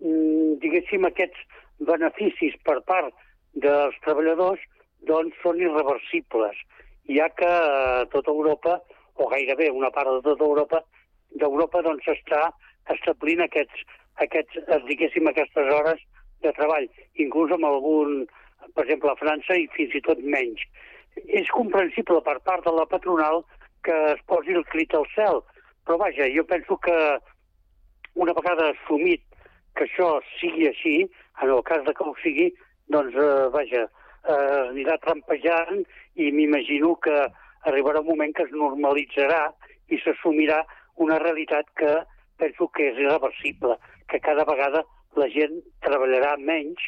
S22: mm, diguéssim, aquests beneficis per part dels treballadors doncs són irreversibles, ja que eh, tota Europa, o gairebé una part de tota Europa, d'Europa doncs està establint aquests, aquests, eh, diguéssim, aquestes hores de treball, inclús amb algun, per exemple, a França i fins i tot menys. És comprensible per part de la patronal que es posi el crit al cel, però vaja, jo penso que una vegada assumit que això sigui així, en el cas de que ho sigui, doncs, eh, vaja, eh, anirà trampejant i m'imagino que arribarà un moment que es normalitzarà i s'assumirà una realitat que penso que és irreversible, que cada vegada la gent treballarà menys.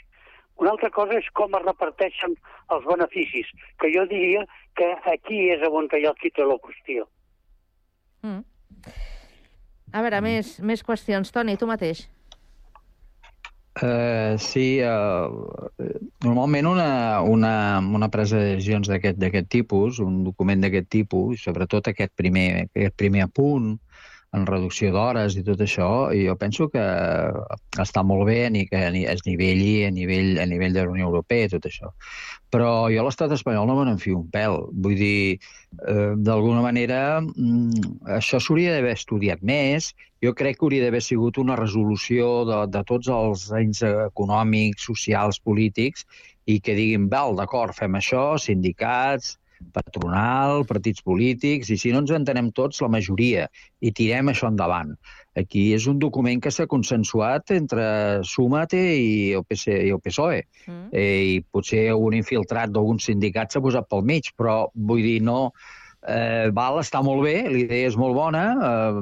S22: Una altra cosa és com es reparteixen els beneficis, que jo diria que aquí és on hi ha el quid de la qüestió.
S4: Mm. A veure, més, més qüestions. Toni, tu mateix.
S23: Uh, sí, uh, normalment una, una, una presa de decisions d'aquest d'aquest tipus, un document d'aquest tipus, sobretot aquest primer, aquest primer apunt, en reducció d'hores i tot això, i jo penso que està molt bé ni que es nivelli a nivell, a nivell de la Unió Europea i tot això. Però jo a l'estat espanyol no me n'enfio un pèl. Vull dir, eh, d'alguna manera, mm, això s'hauria d'haver estudiat més. Jo crec que hauria d'haver sigut una resolució de, de tots els anys econòmics, socials, polítics, i que diguin, val, d'acord, fem això, sindicats, patronal, partits polítics, i si no ens entenem tots, la majoria, i tirem això endavant. Aquí és un document que s'ha consensuat entre Sumate i el, PC, i el PSOE.
S4: Mm.
S23: Eh, I potser un infiltrat d'algun sindicat s'ha posat pel mig, però vull dir, no... Eh, val, està molt bé, l'idea és molt bona, eh,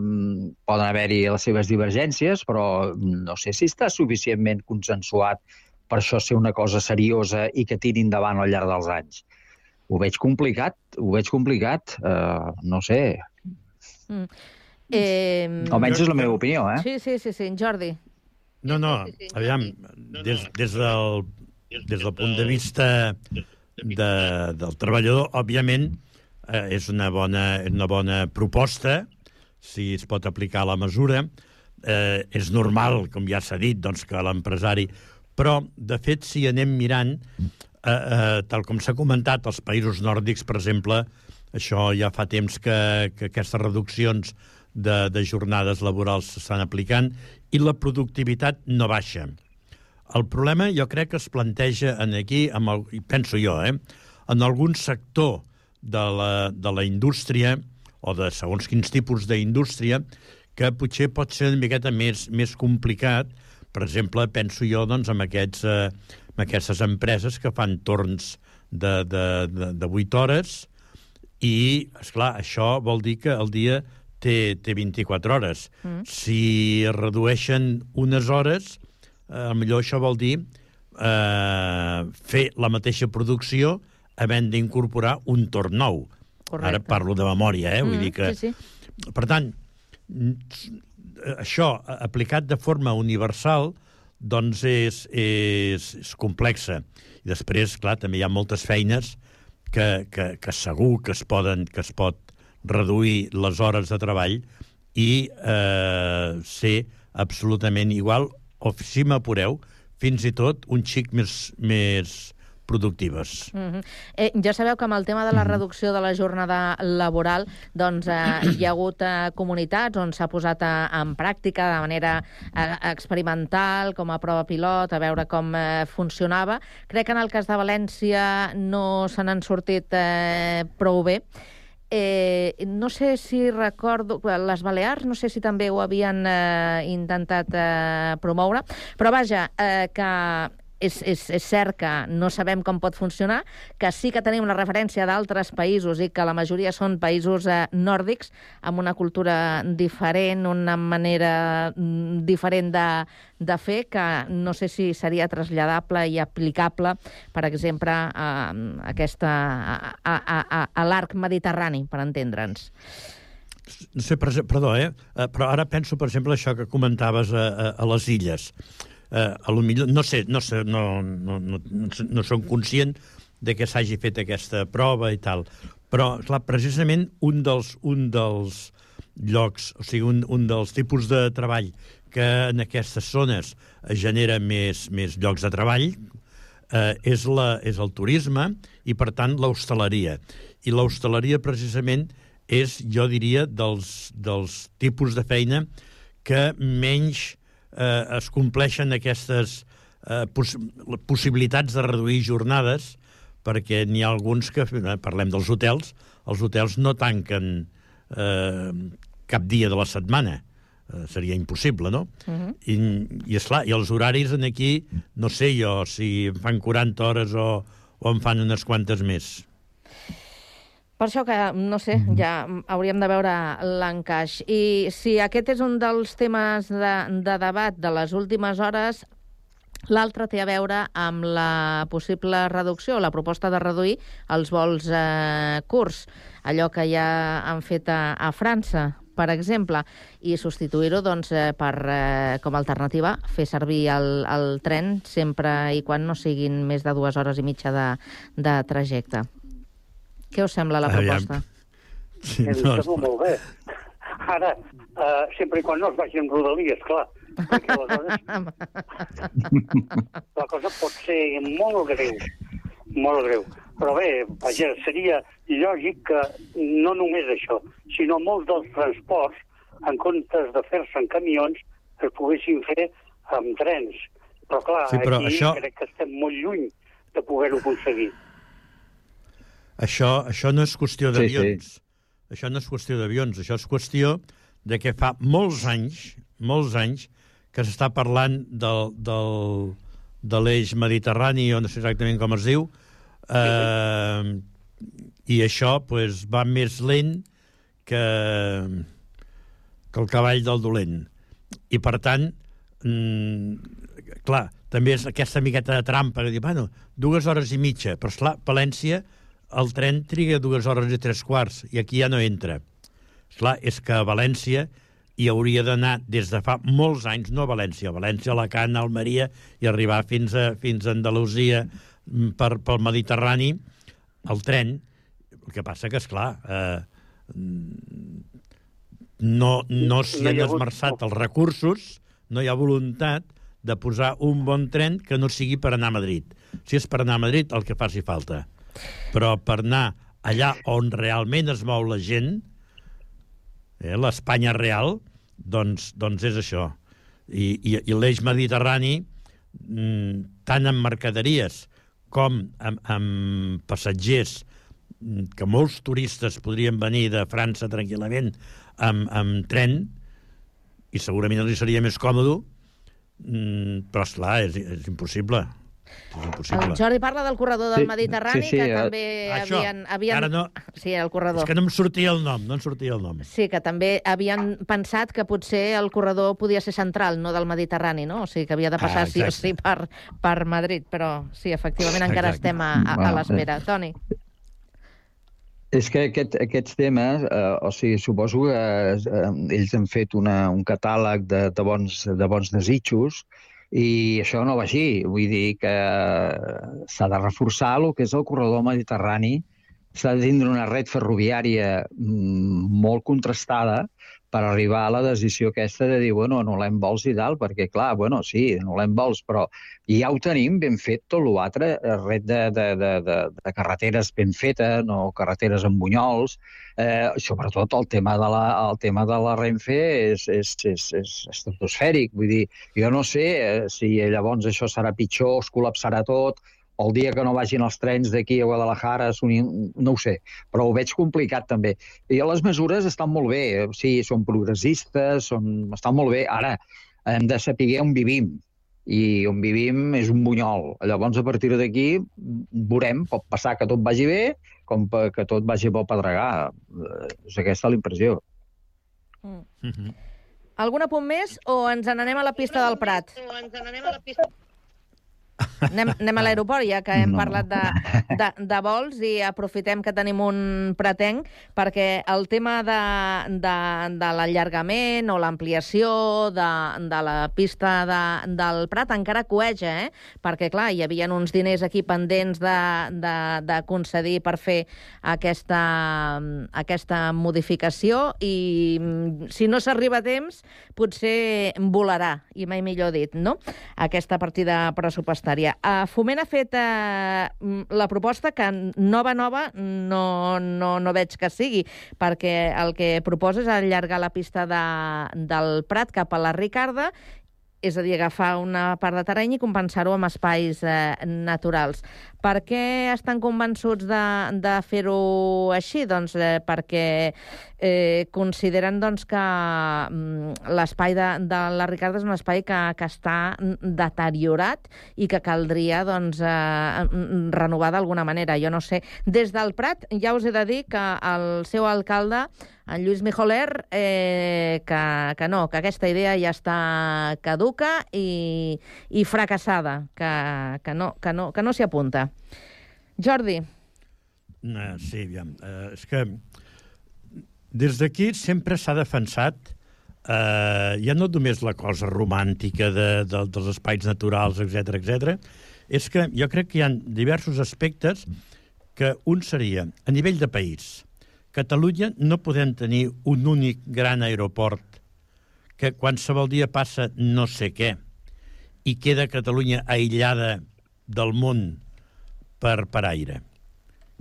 S23: poden haver-hi les seves divergències, però no sé si està suficientment consensuat per això ser una cosa seriosa i que tiri endavant al llarg dels anys. Ho veig complicat, ho veig complicat, eh, no sé,
S4: Mm. Eh,
S23: almenys és la meva opinió, eh?
S4: Sí, sí, sí, sí. Jordi.
S21: No, no, aviam, des, des, del, des del punt de vista de, del treballador, òbviament, eh, és una bona, una bona proposta, si es pot aplicar la mesura. Eh, és normal, com ja s'ha dit, doncs, que l'empresari... Però, de fet, si anem mirant, eh, eh, tal com s'ha comentat, als països nòrdics, per exemple, això ja fa temps que, que aquestes reduccions de, de jornades laborals s'estan aplicant i la productivitat no baixa. El problema jo crec que es planteja en aquí, amb el, penso jo, eh, en algun sector de la, de la indústria o de segons quins tipus d'indústria que potser pot ser una miqueta més, més complicat. Per exemple, penso jo doncs, amb, aquests, eh, amb aquestes empreses que fan torns de, de, de, de 8 hores i, és clar això vol dir que el dia té, té 24 hores.
S4: Mm.
S21: Si redueixen unes hores, eh, millor això vol dir eh, fer la mateixa producció havent d'incorporar un torn nou.
S4: Correcte.
S21: Ara parlo de memòria, eh? Vull
S4: Mm,
S21: dir que...
S4: sí, sí.
S21: Per tant, això aplicat de forma universal doncs és, és, és complexa. I després, clar, també hi ha moltes feines que, que, que segur que es, poden, que es pot reduir les hores de treball i eh, ser absolutament igual, o si m'apureu, fins i tot un xic més, més productives.
S4: Mm -hmm. eh, ja sabeu que amb el tema de la reducció de la jornada laboral doncs, eh, hi ha hagut eh, comunitats on s'ha posat eh, en pràctica de manera eh, experimental, com a prova pilot, a veure com eh, funcionava. Crec que en el cas de València no se n'han sortit eh, prou bé. Eh, no sé si recordo... Les Balears no sé si també ho havien eh, intentat eh, promoure, però vaja, eh, que és, és, és cert que no sabem com pot funcionar, que sí que tenim la referència d'altres països i que la majoria són països eh, nòrdics, amb una cultura diferent, una manera mm, diferent de, de fer, que no sé si seria traslladable i aplicable, per exemple, a, a, aquesta, a, a, a, a l'arc mediterrani, per entendre'ns.
S21: No sé, per, perdó, eh? Eh, Però ara penso, per exemple, això que comentaves a, a, a les illes. Eh, a lo millor, no sé, no, sé no, no, no, no, no som conscient de que s'hagi fet aquesta prova i tal. Però, clar, precisament un dels, un dels llocs, o sigui, un, un dels tipus de treball que en aquestes zones genera més, més llocs de treball eh, és, la, és el turisme i, per tant, l'hostaleria. I l'hostaleria, precisament, és, jo diria, dels, dels tipus de feina que menys eh, es compleixen aquestes eh, poss possibilitats de reduir jornades, perquè n'hi ha alguns que, eh, parlem dels hotels, els hotels no tanquen eh, cap dia de la setmana. Eh, seria impossible, no?
S4: Uh -huh.
S21: I, i esclar, i els horaris en aquí, no sé jo si en fan 40 hores o, o en fan unes quantes més.
S4: Per això que, no sé, ja hauríem de veure l'encaix. I si aquest és un dels temes de, de debat de les últimes hores, l'altre té a veure amb la possible reducció, la proposta de reduir els vols eh, curts, allò que ja han fet a, a França, per exemple, i substituir-ho doncs, eh, per, eh, com a alternativa, fer servir el, el tren sempre i quan no siguin més de dues hores i mitja de, de trajecte. Què us sembla la proposta?
S21: Sí,
S22: Em sembla molt bé. Ara, uh, sempre i quan no es vagin rodalies, clar. Perquè aleshores la cosa pot ser molt greu, molt greu. Però bé, vaja, seria lògic que no només això, sinó molts dels transports, en comptes de fer-se en camions, es poguessin fer amb trens. Però clar,
S21: Sí, però
S22: aquí
S21: això-
S22: crec que estem molt lluny de poder-ho aconseguir.
S21: Això, això no és qüestió
S22: Sí,
S21: d'avions. Sí, Això no és qüestió d'avions, això és qüestió de que fa molts anys, molts anys, que s'està parlant del, del, de l'eix mediterrani, o no sé exactament com es diu, eh, i això pues, va més lent que, que el cavall del dolent. I, per tant, mm, clar, també és aquesta miqueta de trampa, de dir, bueno, dues hores i mitja, però, esclar, València, el tren triga dues hores i tres quarts, i aquí ja no entra. Esclar, és que a València hi hauria d'anar des de fa molts anys, no a València, a València, Alacant, Almeria, i arribar fins a, fins a Andalusia mm, per, pel Mediterrani, el tren. El que passa que, és clar, eh, no, no s'hi
S22: No
S21: han esmerçat els recursos, no hi ha voluntat de posar un bon tren que no sigui per anar a Madrid. Si és per anar a Madrid, el que faci falta. Però per anar allà on realment es mou la gent, eh, l'Espanya real, doncs, doncs és això. I, i, i l'eix mediterrani, mm, tant en mercaderies com amb, amb passatgers, mm, que molts turistes podrien venir de França tranquil·lament amb, amb tren, i segurament els seria més còmode, mm, però, esclar, és, és impossible. És impossible.
S4: El Jordi parla del corredor del
S21: Sí,
S4: Mediterrani,
S21: sí, sí,
S4: que
S21: eh,
S4: també
S21: això,
S4: havien... havien...
S21: ara no.
S4: Sí, el corredor.
S21: És que no em sortia el nom, no em sortia el nom.
S4: Sí, que també havien pensat que potser el corredor podia ser central, no del Mediterrani, no? O sigui, que havia de passar
S21: Ah,
S4: sí o sí per, per Madrid, però sí, efectivament encara
S21: Exacte.
S4: estem a, a, a l'espera. Toni.
S23: És que aquest, aquests temes, eh, o sigui, suposo que eh, ells han fet una, un catàleg de, de, bons, de bons desitjos i això no va així. Vull dir que s'ha de reforçar el que és el corredor mediterrani, s'ha de tindre una red ferroviària mm, molt contrastada per arribar a la decisió aquesta de dir, bueno, anul·lem vols i tal, perquè, clar, bueno, sí, anul·lem vols, però ja ho tenim ben fet tot l'altre, eh, red de, de, de, de, de carreteres ben feta, no carreteres amb bunyols, eh, sobretot el tema de la, el tema de la Renfe és, és, és, és estratosfèric, vull dir, jo no sé eh, si llavors això serà pitjor, es col·lapsarà tot, el dia que no vagin els trens d'aquí a Guadalajara, no ho sé, però ho veig complicat també. I les mesures estan molt bé, eh, sí, són progressistes, són, estan molt bé. Ara, hem de saber on vivim, i on vivim és un bunyol. Llavors, a partir d'aquí, veurem, pot passar que tot vagi bé, com que tot vagi pel pedregar. Eh, És aquesta l'impressió.
S4: Algun apunt més o ens n'anem a la pista del Prat? O ens n'anem a la pista... Anem, anem a l'aeroport, ja que hem
S23: No.
S4: parlat de, de, de vols i aprofitem que tenim un pretenc, perquè el tema de, de, de l'allargament o l'ampliació de, de la pista de, del Prat encara coeja, eh? perquè, clar, hi havia uns diners aquí pendents de, de, de concedir per fer aquesta, aquesta modificació i mm, si no s'arriba a temps, potser volarà, i mai millor dit, no?, aquesta partida pressupostària. Uh, Foment ha fet uh, la proposta que nova, nova, no, no, no veig que sigui, perquè el que proposa és allargar la pista de, del Prat cap a la Ricarda és a dir, agafar una part de terreny i compensar-ho amb espais eh, naturals. Per què estan convençuts de, de fer-ho així? Doncs eh, perquè eh, consideren doncs, que mm, l'espai de, de la Ricarda és un espai que, que està deteriorat i que caldria doncs, eh, mm, renovar d'alguna manera. Jo no sé. Des del Prat ja us he de dir que el seu alcalde en Lluís Mijoler, eh, que, que no, que aquesta idea ja està caduca i, i fracassada, que, que no, que no, que no s'hi apunta. Jordi.
S21: No, sí, aviam. Uh, és que des d'aquí sempre s'ha defensat eh, ja no només la cosa romàntica de, de, dels espais naturals, etc etc. és que jo crec que hi ha diversos aspectes que un seria, a nivell de país, Catalunya no podem tenir un únic gran aeroport que qualsevol dia passa no sé què i queda Catalunya aïllada del món per, per aire.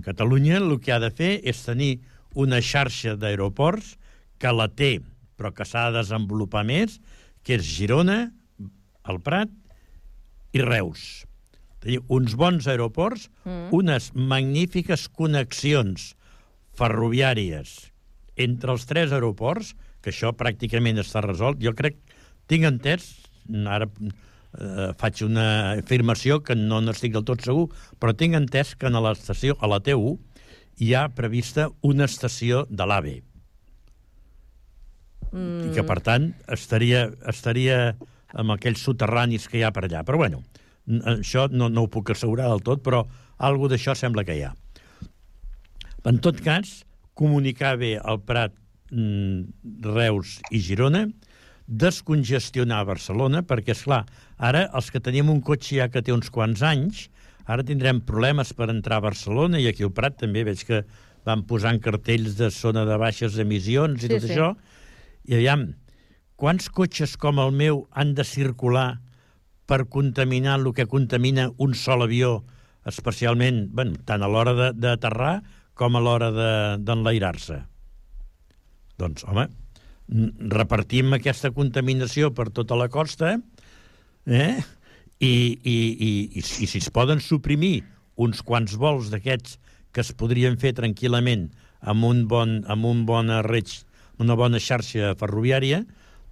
S21: Catalunya el que ha de fer és tenir una xarxa d'aeroports que la té, però que s'ha de desenvolupar més, que és Girona, el Prat i Reus. Tenir uns bons aeroports, mm. unes magnífiques connexions ferroviàries entre els tres aeroports, que això pràcticament està resolt. Jo crec, tinc entès, ara eh, faig una afirmació que no n'estic del tot segur, però tinc entès que a l'estació, a la T1, hi ha prevista una estació de l'AVE. Mm. I que, per tant, estaria, estaria amb aquells soterranis que hi ha per allà. Però, bueno, això no, no ho puc assegurar del tot, però alguna d'això sembla que hi ha. En tot cas, comunicar bé el Prat, mm, Reus i Girona, descongestionar Barcelona, perquè, és clar, ara els que tenim un cotxe ja que té uns quants anys, ara tindrem problemes per entrar a Barcelona, i aquí al Prat també veig que van posant cartells de zona de baixes emissions i
S4: Sí,
S21: tot
S4: sí.
S21: això. I aviam, quants cotxes com el meu han de circular per contaminar el que contamina un sol avió, especialment, bueno, tant a l'hora de- d'aterrar com a l'hora de- d'enlairar-se? Doncs, home, repartim aquesta contaminació per tota la costa, eh? I, i, i, i, i si es poden suprimir uns quants vols d'aquests que es podrien fer tranquil·lament amb un bon, amb un bona reig, una bona xarxa ferroviària,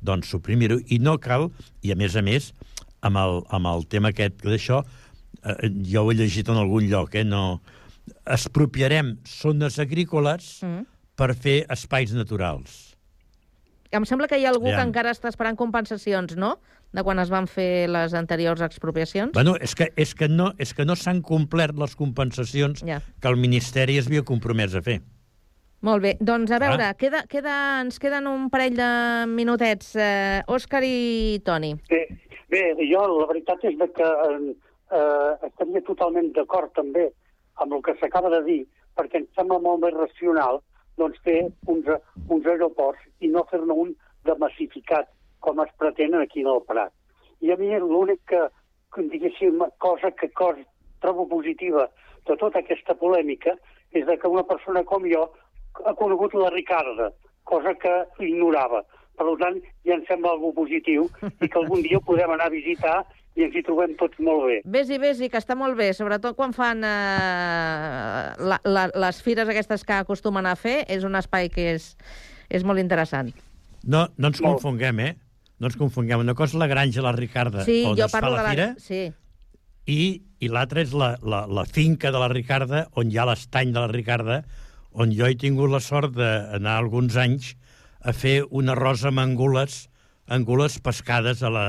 S21: doncs suprimir-ho. I no cal, i a més a més, amb el, amb el tema aquest d'això, eh, jo ho he llegit en algun lloc, eh, no, expropiarem zones agrícoles
S4: Mm.
S21: per fer espais naturals.
S4: Em sembla que hi ha algú
S21: Aviam.
S4: que encara està esperant compensacions, no?, de quan es van fer les anteriors expropiacions.
S21: Bueno, és que, és que no, és que no s'han complert les compensacions
S4: Ja.
S21: que el Ministeri es havia compromès a fer.
S4: Molt bé, doncs a veure,
S21: Ah.
S4: queda, queda, ens queden un parell de minutets. Eh, Òscar i Toni.
S22: Bé, bé, jo la veritat és que eh, eh, estaria totalment d'acord també amb el que s'acaba de dir, perquè em sembla molt més racional doncs, fer uns, uns aeroports i no fer-ne un de massificat, com es pretenen aquí en el Prat. I a mi l'únic que, diguéssim, cosa que cos, trobo positiva de tota aquesta polèmica és de que una persona com jo ha conegut la Ricarda, cosa que ignorava. Per tant, ja em sembla algo positiu i que algun dia podem anar a visitar i ens hi trobem tots molt bé.
S4: Vés-hi, vés-hi, que està molt bé, sobretot quan fan eh, la, la, les fires aquestes que acostumen a fer, és un espai que és, és molt interessant.
S21: No, no ens confonguem, eh? No ens confonguem. Una cosa és la granja la Ricarda,
S4: Sí,
S21: on
S4: jo
S21: es fa
S4: parlo
S21: la
S4: de la...
S21: fira,
S4: Sí.
S21: i, i l'altra és la, la, la finca de la Ricarda, on hi ha l'estany de la Ricarda, on jo he tingut la sort d'anar alguns anys a fer una rosa amb angules, angules pescades a la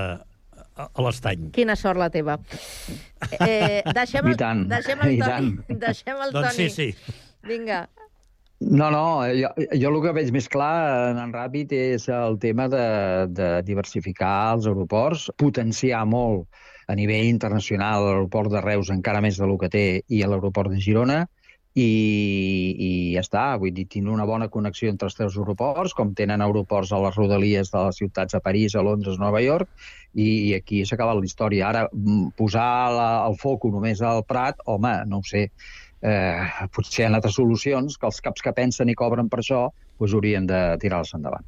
S21: a l'estany.
S4: Quina sort la teva. Eh, deixem, el,
S23: I tant,
S4: deixem el
S23: i
S4: Toni.
S23: tant.
S4: Deixem el
S21: Doncs sí,
S4: Toni.
S21: sí.
S4: Vinga.
S23: No, no, jo, jo el que veig més clar, anant ràpid, és el tema de, de diversificar els aeroports, potenciar molt a nivell internacional l'aeroport de Reus encara més del que té i l'aeroport de Girona, i, i ja està, vull dir, tindre una bona connexió entre els tres aeroports, com tenen aeroports a les rodalies de les ciutats a París, a Londres, Nova York, i, i aquí s'ha acabat la història. Ara, posar la, el foco només al Prat, home, no ho sé, eh, potser hi ha altres solucions que els caps que pensen i cobren per això doncs haurien de tirar-les endavant.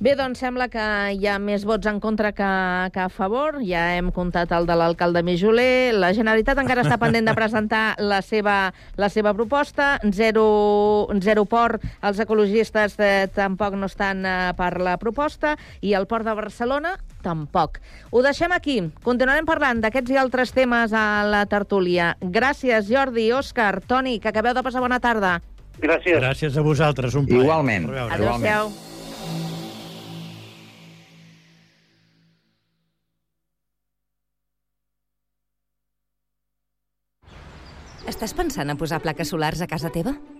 S4: Bé, doncs sembla que hi ha més vots en contra que, que a favor. Ja hem comptat el de l'alcalde Mijoler. La Generalitat encara està pendent de presentar la seva, la seva proposta. Zero, zero port. Els ecologistes eh, tampoc no estan eh, per la proposta. I el port de Barcelona tampoc. Ho deixem aquí. Continuarem parlant d'aquests i altres temes a la tertúlia. Gràcies, Jordi, Òscar, Toni, que acabeu de passar bona tarda.
S22: Gràcies.
S21: Gràcies a vosaltres, un plaer.
S23: Igualment.
S4: Adéu-siau.
S24: Estàs pensant a posar plaques solars a casa teva?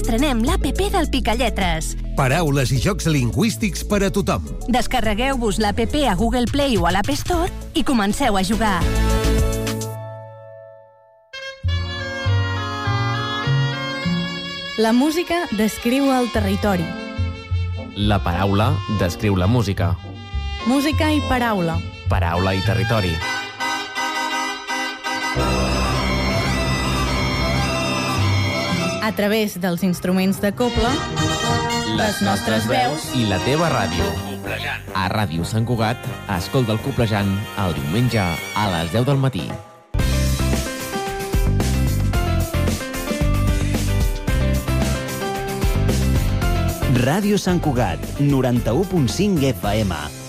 S25: Estrenem l'APP del Picalletres.
S26: Paraules i jocs lingüístics per a tothom.
S25: Descarregueu-vos l'APP a Google Play o a l'App Store i comenceu a jugar.
S27: La música descriu el territori.
S28: La paraula descriu la música.
S27: Música i paraula.
S28: Paraula i territori.
S27: A través dels instruments de coble, les nostres veus
S28: i la teva ràdio. A Ràdio Sant Cugat, escolta el Coplejant el diumenge a les 10 del matí.
S29: Ràdio Sant Cugat, 91.5 FM.